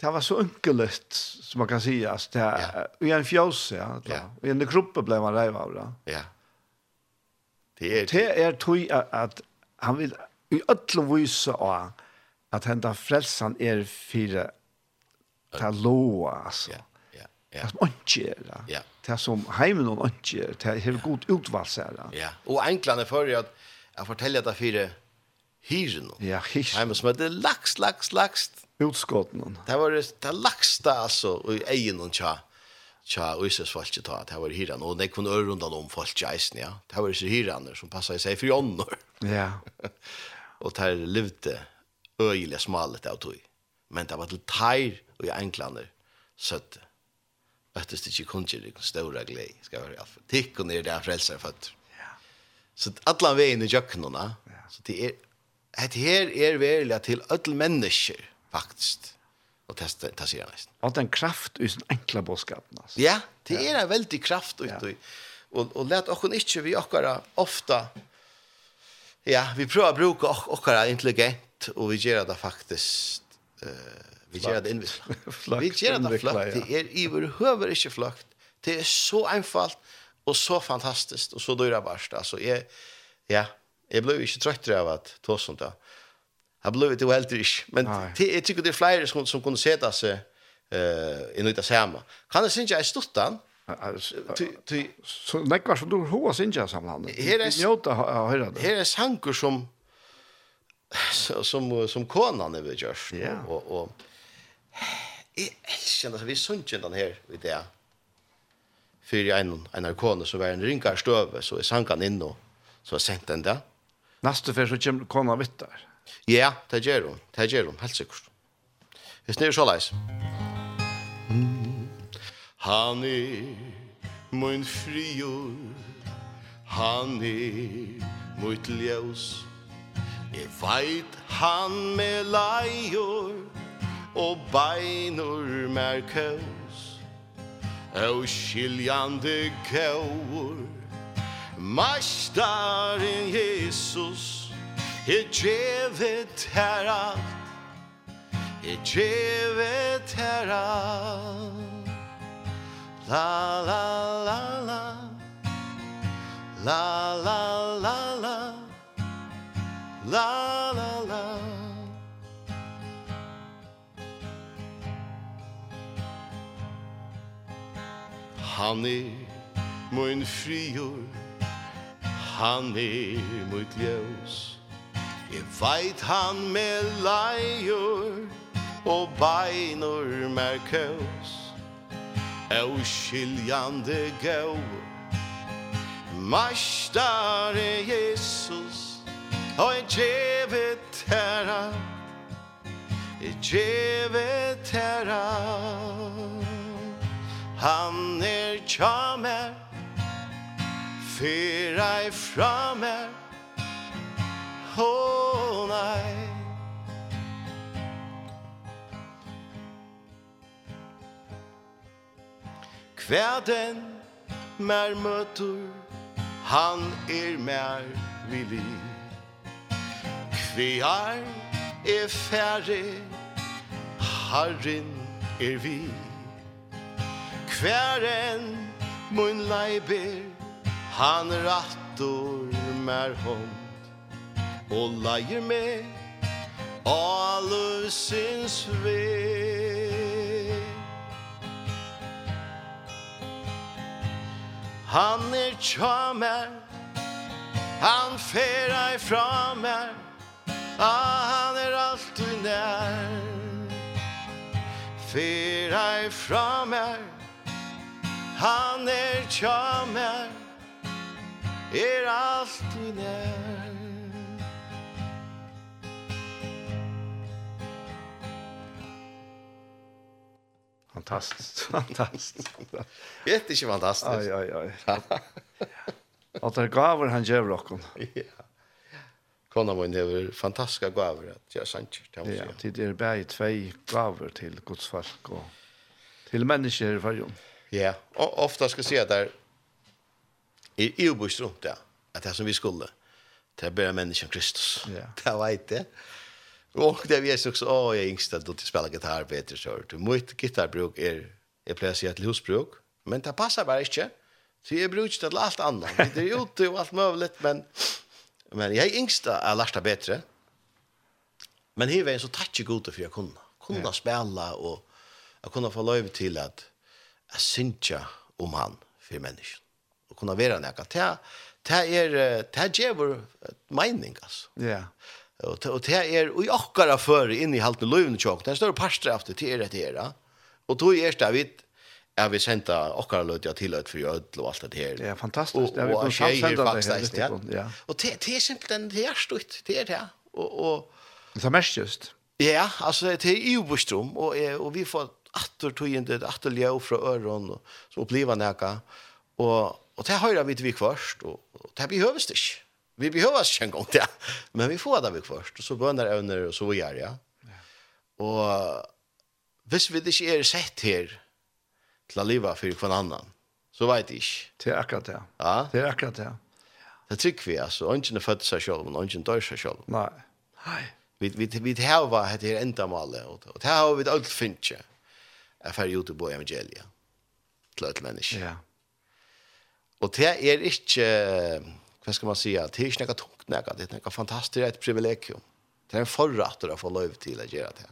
det var så unkelig, som man kan si, altså, det er, ja. i en fjøs, ja, ja. i en gruppe ble man reiv av det. Ja. Det er, det er tog at han vil i ødlo vise av at henne frelsen er fire, det er loa, altså. Ja Ja. Att man gör. Ja. Det som hemmen och man gör. Det är god utvals där. Ja. Och enklare för att jag fortäller det för hyren. Ja, hyren. Hemmen som heter lax, lax, lax. Utskotten. Det var det laxta alltså i egen och tja. Tja, och så svalt det det var hyran och det kunde runda om folk i isen, ja. Det var så hyran som passade sig för jonnor. Ja. och där levde öjliga smalet av tog. Men det var till tær och i enklander sötte at det ikke kun gjør det Ska vara skal være alt. Tikkene er det frelser født. Ja. Så alle veien i kjøkkenene, så det er, Det her er velja til alle mennesker, faktisk, og testa ta sig nästan. Och den kraft i sin enkla boskapen. Ja, det är en väldig kraft ut och och och lät och inte vi åkara ofta ja, vi prövar bruka åkara intelligent och vi gör det faktiskt eh Vi gjør det innvisla. Vi gjør det flakt. Det er i vår høver ikke flakt. Det er så einfalt og så fantastisk og så dyra barst. Altså, jeg, ja, jeg ble ikke trøtt av at ta sånt da. Jeg ble ikke helt ikke. Men det, jeg tykker det er flere som, som kunne seta seg uh, i av samme. Kan jeg synes jeg er stått den? Så nekvar som du hoa synes jeg sammen. Her er, her er sanker som som som konan är vi görs yeah. och och Jeg elsker det, vi synes den her i det. Fyrir en, en arkone som var en ringar støve, så jeg sank han inn og så jeg sendt den der. Neste fyr så kommer kona vitt der. Ja, det gjør hun, det gjør hun, helt sikkert. Vi snir så leis. Han er min frior, han er mot ljøs, Jeg veit han med leier, og beinur mer kaus. Og skiljande kaur Mastaren Jesus He djevet her alt er djevet her alt la la la la. La la la la. La la la. Han er min frior Han er mot ljøs Jeg veit han med leier Og beinur mer køs Og skiljande gau Mastare Jesus Og jeg djevet herra Jeg djevet herra Han er tja mer Fyra ifra mer. Åh oh, nei. Kvæden mer møtur Han er mer villig. Vi er er færre, Herren er vi kvären mun leiber han rattor mer hond og leier med allusins ve han er tjamer han färar fram här ah, han är alltid nær. Färar fram här Han er tja mer Er alt i nær Fantastiskt, fantastiskt. Vet ikke fantastisk. Aj, aj, aj. Att det gaver han gjør rocken. Ja. Kona min det fantastiska gaver, at jeg sannsjer det måste jag. Ja, det är bare två gaver till Guds folk och till människor i förjon. Ja, og ofta ska se där i ju bus runt där att det som vi skulle till att börja människan Kristus. Ja. Det vet det. Och det vi er också, å, jeg er yngst at du ikke spiller gitar, Peter, så du mitt gitarrbruk är, jag plöjer sig ett husbruk, men det passar bara ikke, Så jeg bruker det til alt annet. Det är ute og allt möjligt, men, men jag är yngst at jeg lærte bättre. Men här var en så tack god för jag kunde. Kunde ja. spela och jeg kunne få lov till att jeg synsja om han for mennesken. Og kunne være nekka. Det, det er, det er vår mening, altså. Ja. Og, og det er, og i akkara før inn i halten løyvende tjokk, det er større parster det til er etter her, og tog er det vidt, Jeg vi sende okkara løtja til løt for jødl og alt det her. Det er fantastisk. Og, og tjejer faktisk, ja. ja. Og det, det er simpelthen, det er stort, det er det. Og, og, det er mest just. Ja, altså det er i Ubostrom, og, og vi får atter tøyende, atter ljøv fra øren, og, så oppleva nækka. Og, og det høyre vi til vi kvarst, og, og det behøves det ikke. Vi behøver ikke en gang til, men vi får det vi kvarst, og så bønner evner, og så vi gjør, ja. ja. Og hvis vi ikke er sett her til å leve for hver annan, så vet jeg ikke. Det er akkurat det. Ja. Det er akkurat det. Det trykker vi, altså. Ingen er født seg selv, men ingen dør seg selv. Nei. Nei. Vi, vi, vi har hva heter enda malet, och det har vi allt finche. ikke er ferdig ut på evangeliet til et menneske. Ja. Og det er ikke, hva skal man si, det er ikke noe tungt noe, det er noe fantastisk et privilegium. Det er en förrätt å få lov til å gjøre det.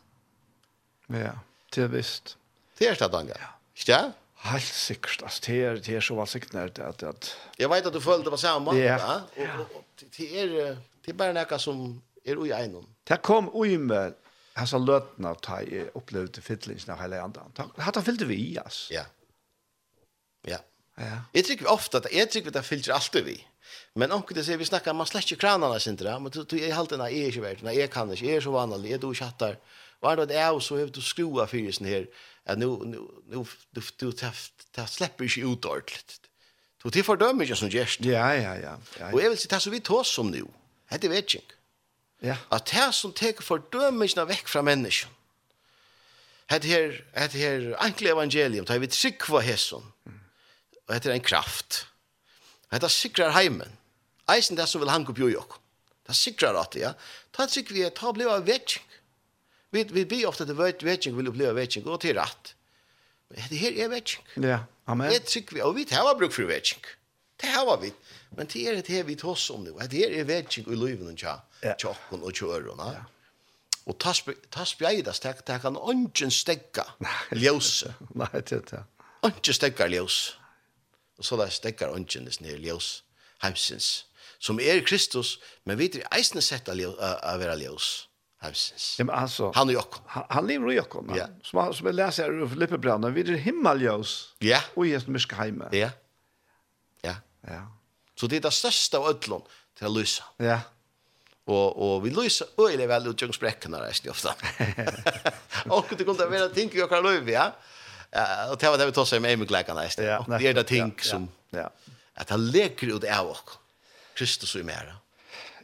Ja, det er visst. Det er det, Daniel. Ja. Ikke det? Helt sikkert, altså, det er, det er så valsikt nært at, at... Jeg vet at du følte det var samme, ja. ja. Og, og, og, det er, det er bare noe som er ui egnom. Det kom ui med Alltså lötna att ta upplevde fyllningen av hele andre. Hatt han fyllt vi, i, ass. Ja. Ja. Ja. Jeg tycker ofte at jeg tycker at det fyller alltid vi. Men onkel det sier vi snakker, man slett släcker kranarna sen det, men du är halt jeg er ikke värd. nei, jeg kan ikke, jeg er så vanlig. Jag då chattar. Var det är så har du skruva fyrisen her, at nu nu nu du du tar släpper ju ut ordentligt. Du till fordømmer ikke som gest. Ja, ja, ja. Og jeg vil si, det så vi tås som nu. Hade vet ikke. Ja. At det som teker fordømelsene vekk fra mennesken. Det her, det her enkle evangelium, det er vi tryggva hesson. Og det er en kraft. Det sikrar heimen. Eisen det som vil hanga på jokk. Det sikrar at ja. Ta trygg vi, ta bliva vetsing. Vi, vi blir ofte til vetsing, vil oppleva vetsing, og til rett. Men det her er vetsing. Ja, amen. Det trygg vi, og vi tar bruk for vetsing. Det har vi. Men det er det her vi tar oss om nu. Det här är vetting i livet og tja. Tjocken och og Ja. Og ta spjeidas, det kan ånden stegga ljøse. Nei, det er det. Ånden stegga ljøse. Og så da steggar ånden det snir ljøse, heimsins. Som er Kristus, men vi er eisne sett av vera ljøse. Heimsins. Ja, men altså, han er jokken. Han, han lever i jokken. Ja. Som, som jeg leser her i Filippebrand, vi er himmeljøs. Ja. Og i et myrske heime. Ja. Ja. Ja. Så det är det største av ødlån till att lyse. Ja. Och, och vi lyser øyelig vel ut genom spräckorna resten ofta. och det kunne være ting vi har löv, ja. Uh, och det var det vi tar sig med Emil-läkarna resten. Ja, Og det är det ting ja, som ja. att han leker ut av oss. Kristus och mera.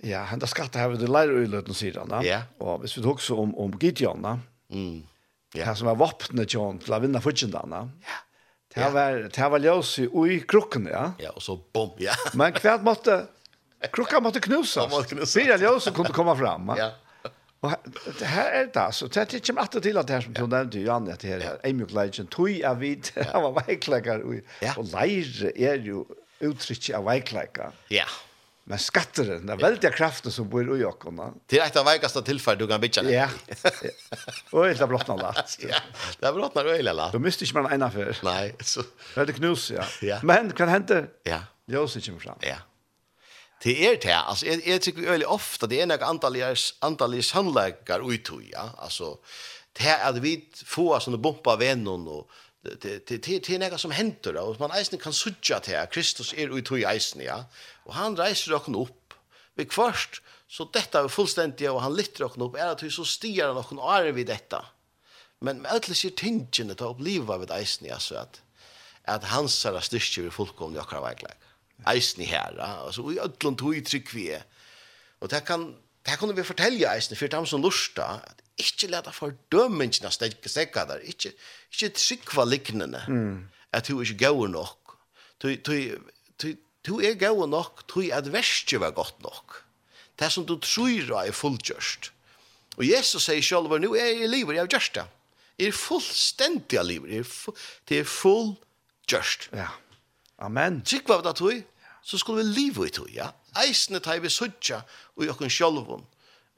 Ja, han da skatte har vi det lära öjlöten sidan. Ja. ja. Och hvis vi tok också om, om Gideon, mm. ja. han som var vapnet John til å vinna fortjentene. Ja Det var, det var ljøs i, i krukken, ja? Ja, og så bom, ja. Men kvärt måtte, krukka måtte knusas. Ja, måtte knusas. Fyra ljøs kunne komme fram, ja. Og det her er det, alltså. Det er ikke mer alltid til at det her som du nevnte, Janne at det her er Amy Gleidjen, tog jeg vidt, han var veikleggere, og leire er jo uttrykket av veikleggere. Ja, ja. Men skatteren, det er veldig kraften som bor i jokkene. Det er et av veikaste tilfellet du kan bytja det. Ja. Og det er blottene lagt. Ja, det er blottene og øyelig lagt. Du mister ikke man ene før. Nei. Så... Det er det knus, ja. ja. Men hva hender? Ja. Ljøsen kommer fram. Ja. Det er det, altså, jeg, jeg tykker veldig ofte, det er nok antallig sannleggere uttog, ja. Altså, det er at vi får sånne bumpa vennom og det det det det något som händer då och man eisen kan sucha till Kristus är ut i eisen ja. Och han reiser dock upp. Vi kvarst så detta är fullständigt och han lyfter dock upp är att hur så stiger han och är vi detta. Men med alla sig tingen att uppleva vid eisen ja så att att hans här styrke vi fullkomna jag kan verkligen eisen här alltså i ödlon tog i tryck vi och det kan Det här vi fortälja eisen för dem som lusta, at ikke leta fordømmingene stekke stekka der, ikke, ikke trykva liknende, mm. at du ikke gav nok. Du, du, du, du er gav nok, du at verste var godt nok. Det som du tror er fullgjørst. Og Jesus sier selv, nå er jeg i livet, jeg har gjørst det. Jeg er fullstendig av livet, jeg er full, det er fullgjørst. Ja, amen. Trykva var det, så skulle vi livet i tog, ja. Eisene tar vi suttja, og jeg kan sjølvun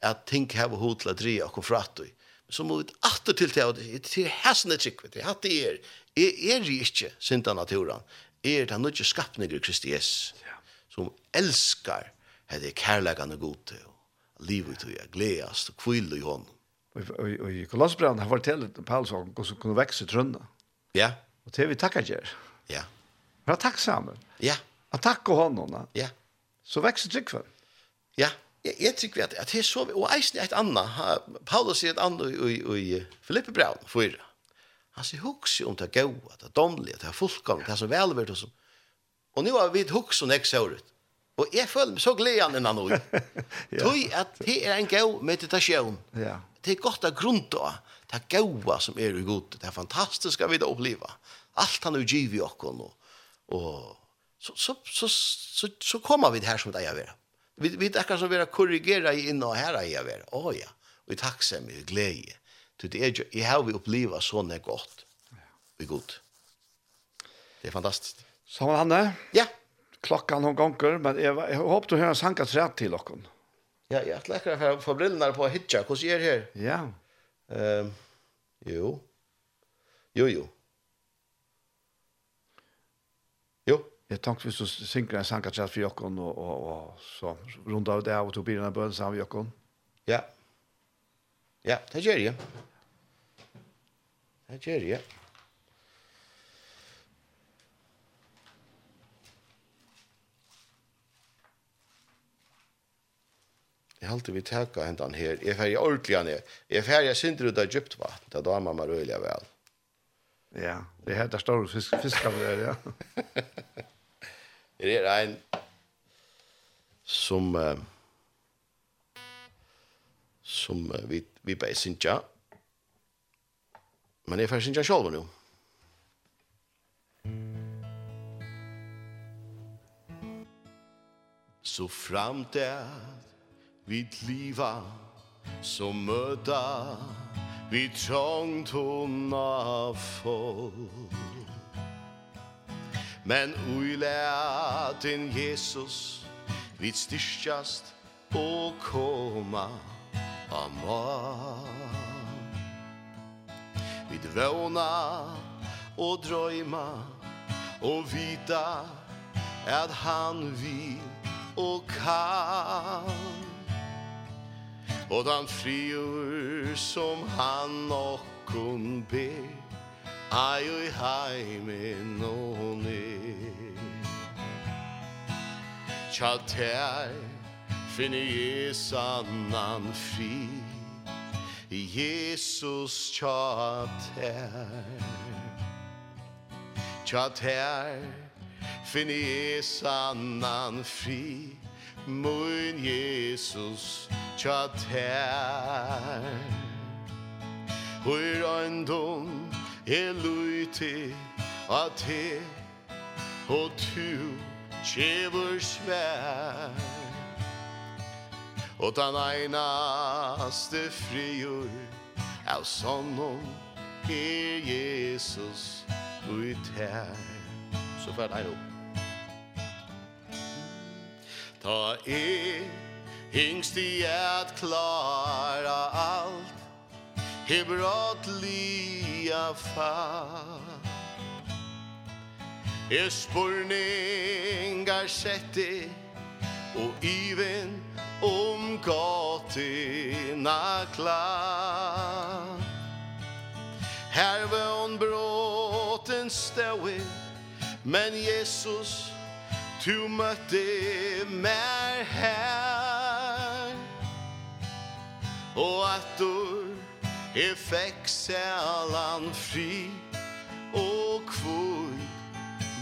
at ting hava hod til at dria okkur fratt i. Så må vi atter til til det, til hæsne tryggvet, jeg hatt det er, er er ikke synda naturen, jeg er den nødje skapninger Kristi Jesus, som elskar hette kærlegane gode, og livet og jeg gledast og kvile i hånden. Og i Kolossbrand har fortellet Paulus om hvordan kunne vekse trønda. Ja. Og til vi takkar kjer. Ja. Vær takksamme. Ja. Og takk og hånden. Ja. Så vekse tryggvet. Ja. Ja jeg, jeg tykker at, at jeg så, og eisen er et annet, Paulus sier et annet i, i, i Filippe Braun, fyra. Han sier hukse om det gode, det domlige, det fullkomne, det som velvært og som. Og nå har vi et hukse om jeg ser ut. Og jeg føler meg så gleden innan nå. ja. Tøy at det er en god meditasjon. Ja. Det er godt av grunn til det gode som er i god, det er fantastiske vi da oppleva. Alt han er giv i okken, Og, og så, så, så, så, så kommer vi det her som det er å. Vi vi tackar så vara korrigera i inne och här är jag väl. Åh ja. Vi tacksam i glädje. Det är ju i hur vi upplever såna gott. Vi gott. Det är fantastiskt. Så han Hanne? Ja. Klockan hon gånger, men jag, jag hoppas du hör en sanka träd till honom. Ja, jag läcker för för brillorna på hitcha. Hur ser det här? Ja. Ehm jo. Jo jo. jeg tenkte hvis du synker en sankatrett for jokken, og, og, og så rundt av det av og tog bilen av bøn sammen med jokken. Ja. Ja, det gjør jeg. Det gjør jeg. Jeg halte vi teka hentan her. Jeg er ferdig ordentlig ned. Jeg er ferdig, jeg synder ut av djupt vatten. Det damer man røyla vel. Ja, det heter står fisk, fiskar der, ja. Det er en som uh, som uh, vi, vi bare synger. Men jeg får synger selv nå. Så fram der vi liva Så møta vi trångt hon av folk Men ui latin Jesus Vid styrstjast og koma Amma Vid våna og drøyma Og vita at han vil og kan. Og den friur som han okkun ber. Ai oi heime noni Tja tær finne je sannan fri. Jesus tja tær. Tja tær finne je sannan fri. Mun Jesus tja tær. Hur ein er te a te Og tu tjevur svær. Og den einaste friur Av sånnom er Jesus ut her Så fært ein opp. Ta e hingst i at klara alt hebratlia fa Er spurningar sette Og even om gatina klar. Her vön bråten ståi Men Jesus Tu mötte mer og at du Jeg fikk sælan fri Og kvun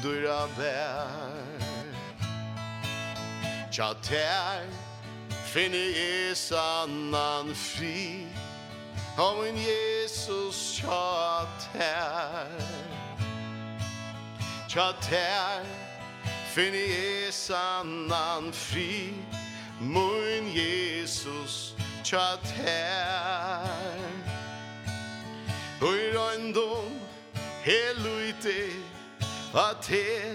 dura vær. Tja tær Finne jeg sannan fri Om en Jesus tja tær. Tja tær Finne jeg sannan fri Mun Jesus tja tær. Høyrøyndom Heluite At her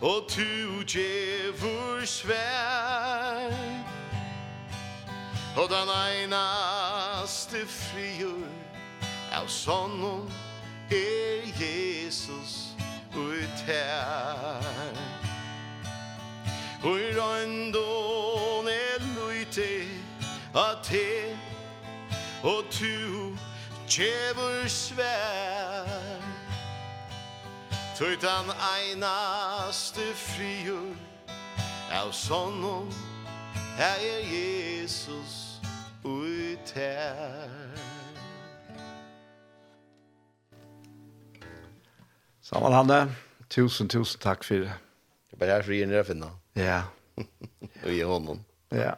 Og tu djevur svær. Og den einaste friur Av sonnen er Jesus ut her. Og i røyndon er luite At her Og tu kjevur svær Tøytan einaste friur Av sonum Her er Jesus ut her Samal Hanne, tusen, tusen takk for det. Det er bare her frien jeg finner. Ja. Og i hånden. Ja,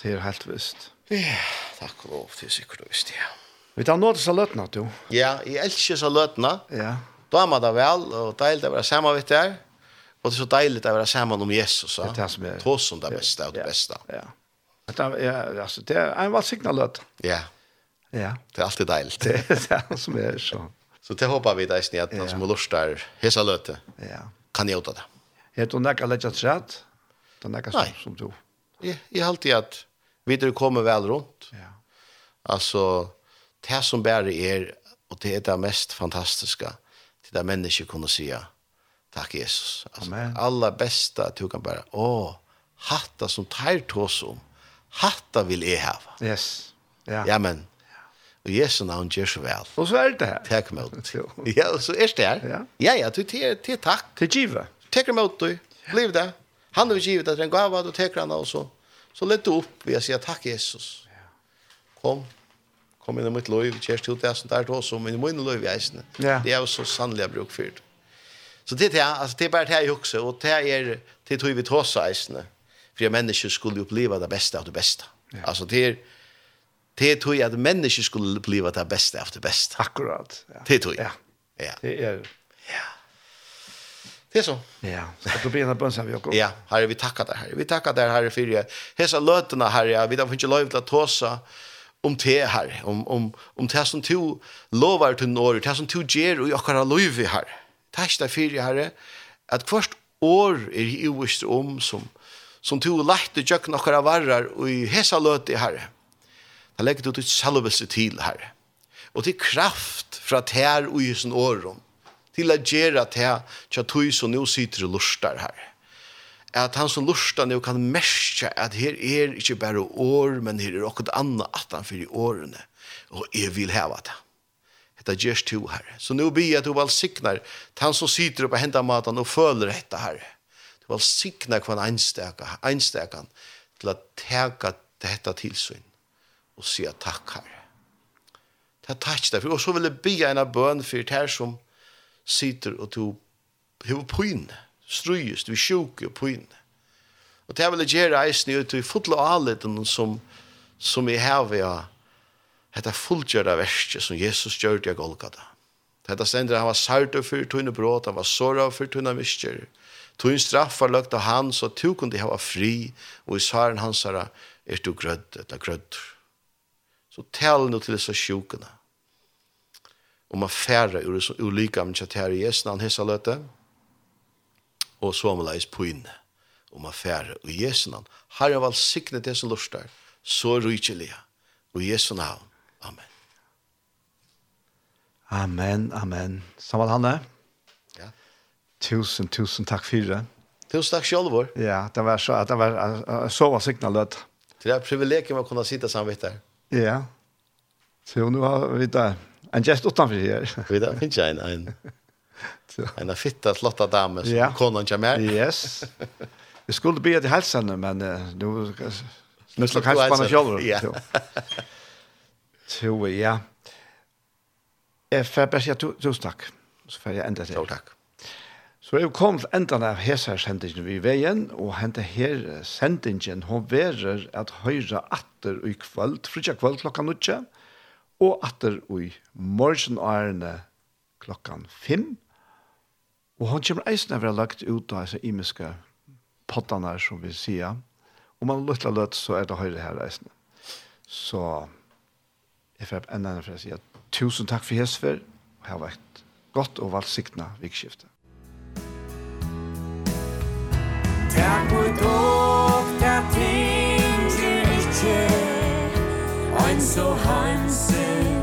det er helt visst. Ja, takk og lov, til sikkert og visst. Ja. Vi tar nåt så løtna du. Ja, i elsker så løtna. Ja. Då är man där väl och deilt att vara samman vid där. Och det är så deilig att vara sammen om Jesus. Det är som er. Tås som det bästa och det bästa. Ja. Det ja, alltså, det är en valsigna løt. Ja. Ja. Det är alltid deilig. Det er det som är så. Så det hoppar vi där snitt att han som har lust där hesa löte. Ja. Kan gjøre ta det. Jag tror näka lägga trätt. Det näka som, som du. Jeg, jag har alltid att vi kommer väl runt. Ja. Alltså det som bare er, og det er det mest fantastiske, til det mennesket kunne si, takk Jesus. Altså, Amen. Aller bästa du kan bare, åh, hatta som tar tås om, hatta vil jeg hava. Yes. Ja. ja men, og Jesu navn gjør så vel. Og så er det her. Takk med det. ja, og så er det her. Ja, ja, ja du, til, til takk. Til giva. Takk med det, bliv det. Han har givet deg en gava, du teker han, og så, så du opp, vi har sier takk Jesus. Kom, kom inn i mitt liv, kjæreste ut det som det er til oss, men i min liv i eisene. Ja. Det er jo så sannelig bruk for det. Så det er, altså, det er bare det jeg også, og det er det tog vi til oss eisene, for at mennesker skulle oppleve det beste av det beste. Ja. Altså det er, det er tog at mennesker skulle oppleve det beste av det beste. Akkurat. Ja. Det tog. Ja. ja. Det er Ja. Det er så. Ja, så du blir en bønns av Jakob. Ja, herre, vi takkar deg, herre. Vi takkar deg, herre, for det. Hesa løtene, herre, vi har funnet lov til å ta om te här om om om det som du lovar till norr det som to ger och jag kan lov vi här testa för herre att först år är i ost om som som du lagt lätte jökna några varrar och i hesa löt i herre. Där lägger du till salvelse til herre Og til kraft fra att här och i sin årum til å gjøre det här så att du nu sitter och lustar herre at han som lustar nu kan merka at her er ikkje berre år, men her er okkur anna at han fyrir årene, og jeg vil heva det. Hetta gjerst to herre. Så nu blir jeg at du valsiknar han som sitter på henda matan og føler dette herre. Du valsiknar kvann einstaka, einstekan til at teka dette tilsyn og sier takk herre. Det er takk derfor. Og så vil jeg bia en bøn for det her som sitter og to hevopryne strujust, vi sjuke og pyne. Og det vil jeg gjøre eisen ut i fotle avleden som, som jeg har ved å Hetta fullgjørda verset som Jesus gjør til Golgata. Hetta stender han var sært og fyrt tunne bråd, han var såra og fyrt tunne mister. Tun straff var løgt av han, så tu kunne hava fri, og i svaren hans herra, er du grødd, eller grødd. Så tal nu til disse sjukene. Om man færre ur, ur lika med kjatære i Jesu, han hissa løte og somleis på inne om affære og Jesunan. Herren valg sikne det som lustar, så rykjelige. Og Jesu navn. Amen. Amen, amen. Samal Hanne. Ja. Tusen, tusen takk for det. Tusen takk selv vår. Ja, det var så, det var, så var sikne løt. Det er privilegium å kunne sitte sammen med der. Ja. Så nu har vi det. En gest utanför her. Vi där finns en. En fitta flotta dame som ja. konan kommer. Yes. Vi skulle be til helsene, men nu nu slår kanske på själva. Ja. Så ja. Jeg får bara tusen tack. Så får jeg enda til. Jo takk. Så jeg kom til enden av hesar-sendingen vi veien, og hente her sendingen, hun verer at høyre atter i kvöld, fritja kvöld klokka nutje, og atter i morgen ærene klokkan fem, Og han kommer eisen av å lagt ut av disse imiske pottene som vi sier. Om man lytter løtt, så er det høyre her eisen. Så jeg får enda enn for å si at tusen takk for Hesfer, og har vært godt og valgsiktene vikskiftet. Takk for dog, der ting til ikke, ein så hansen.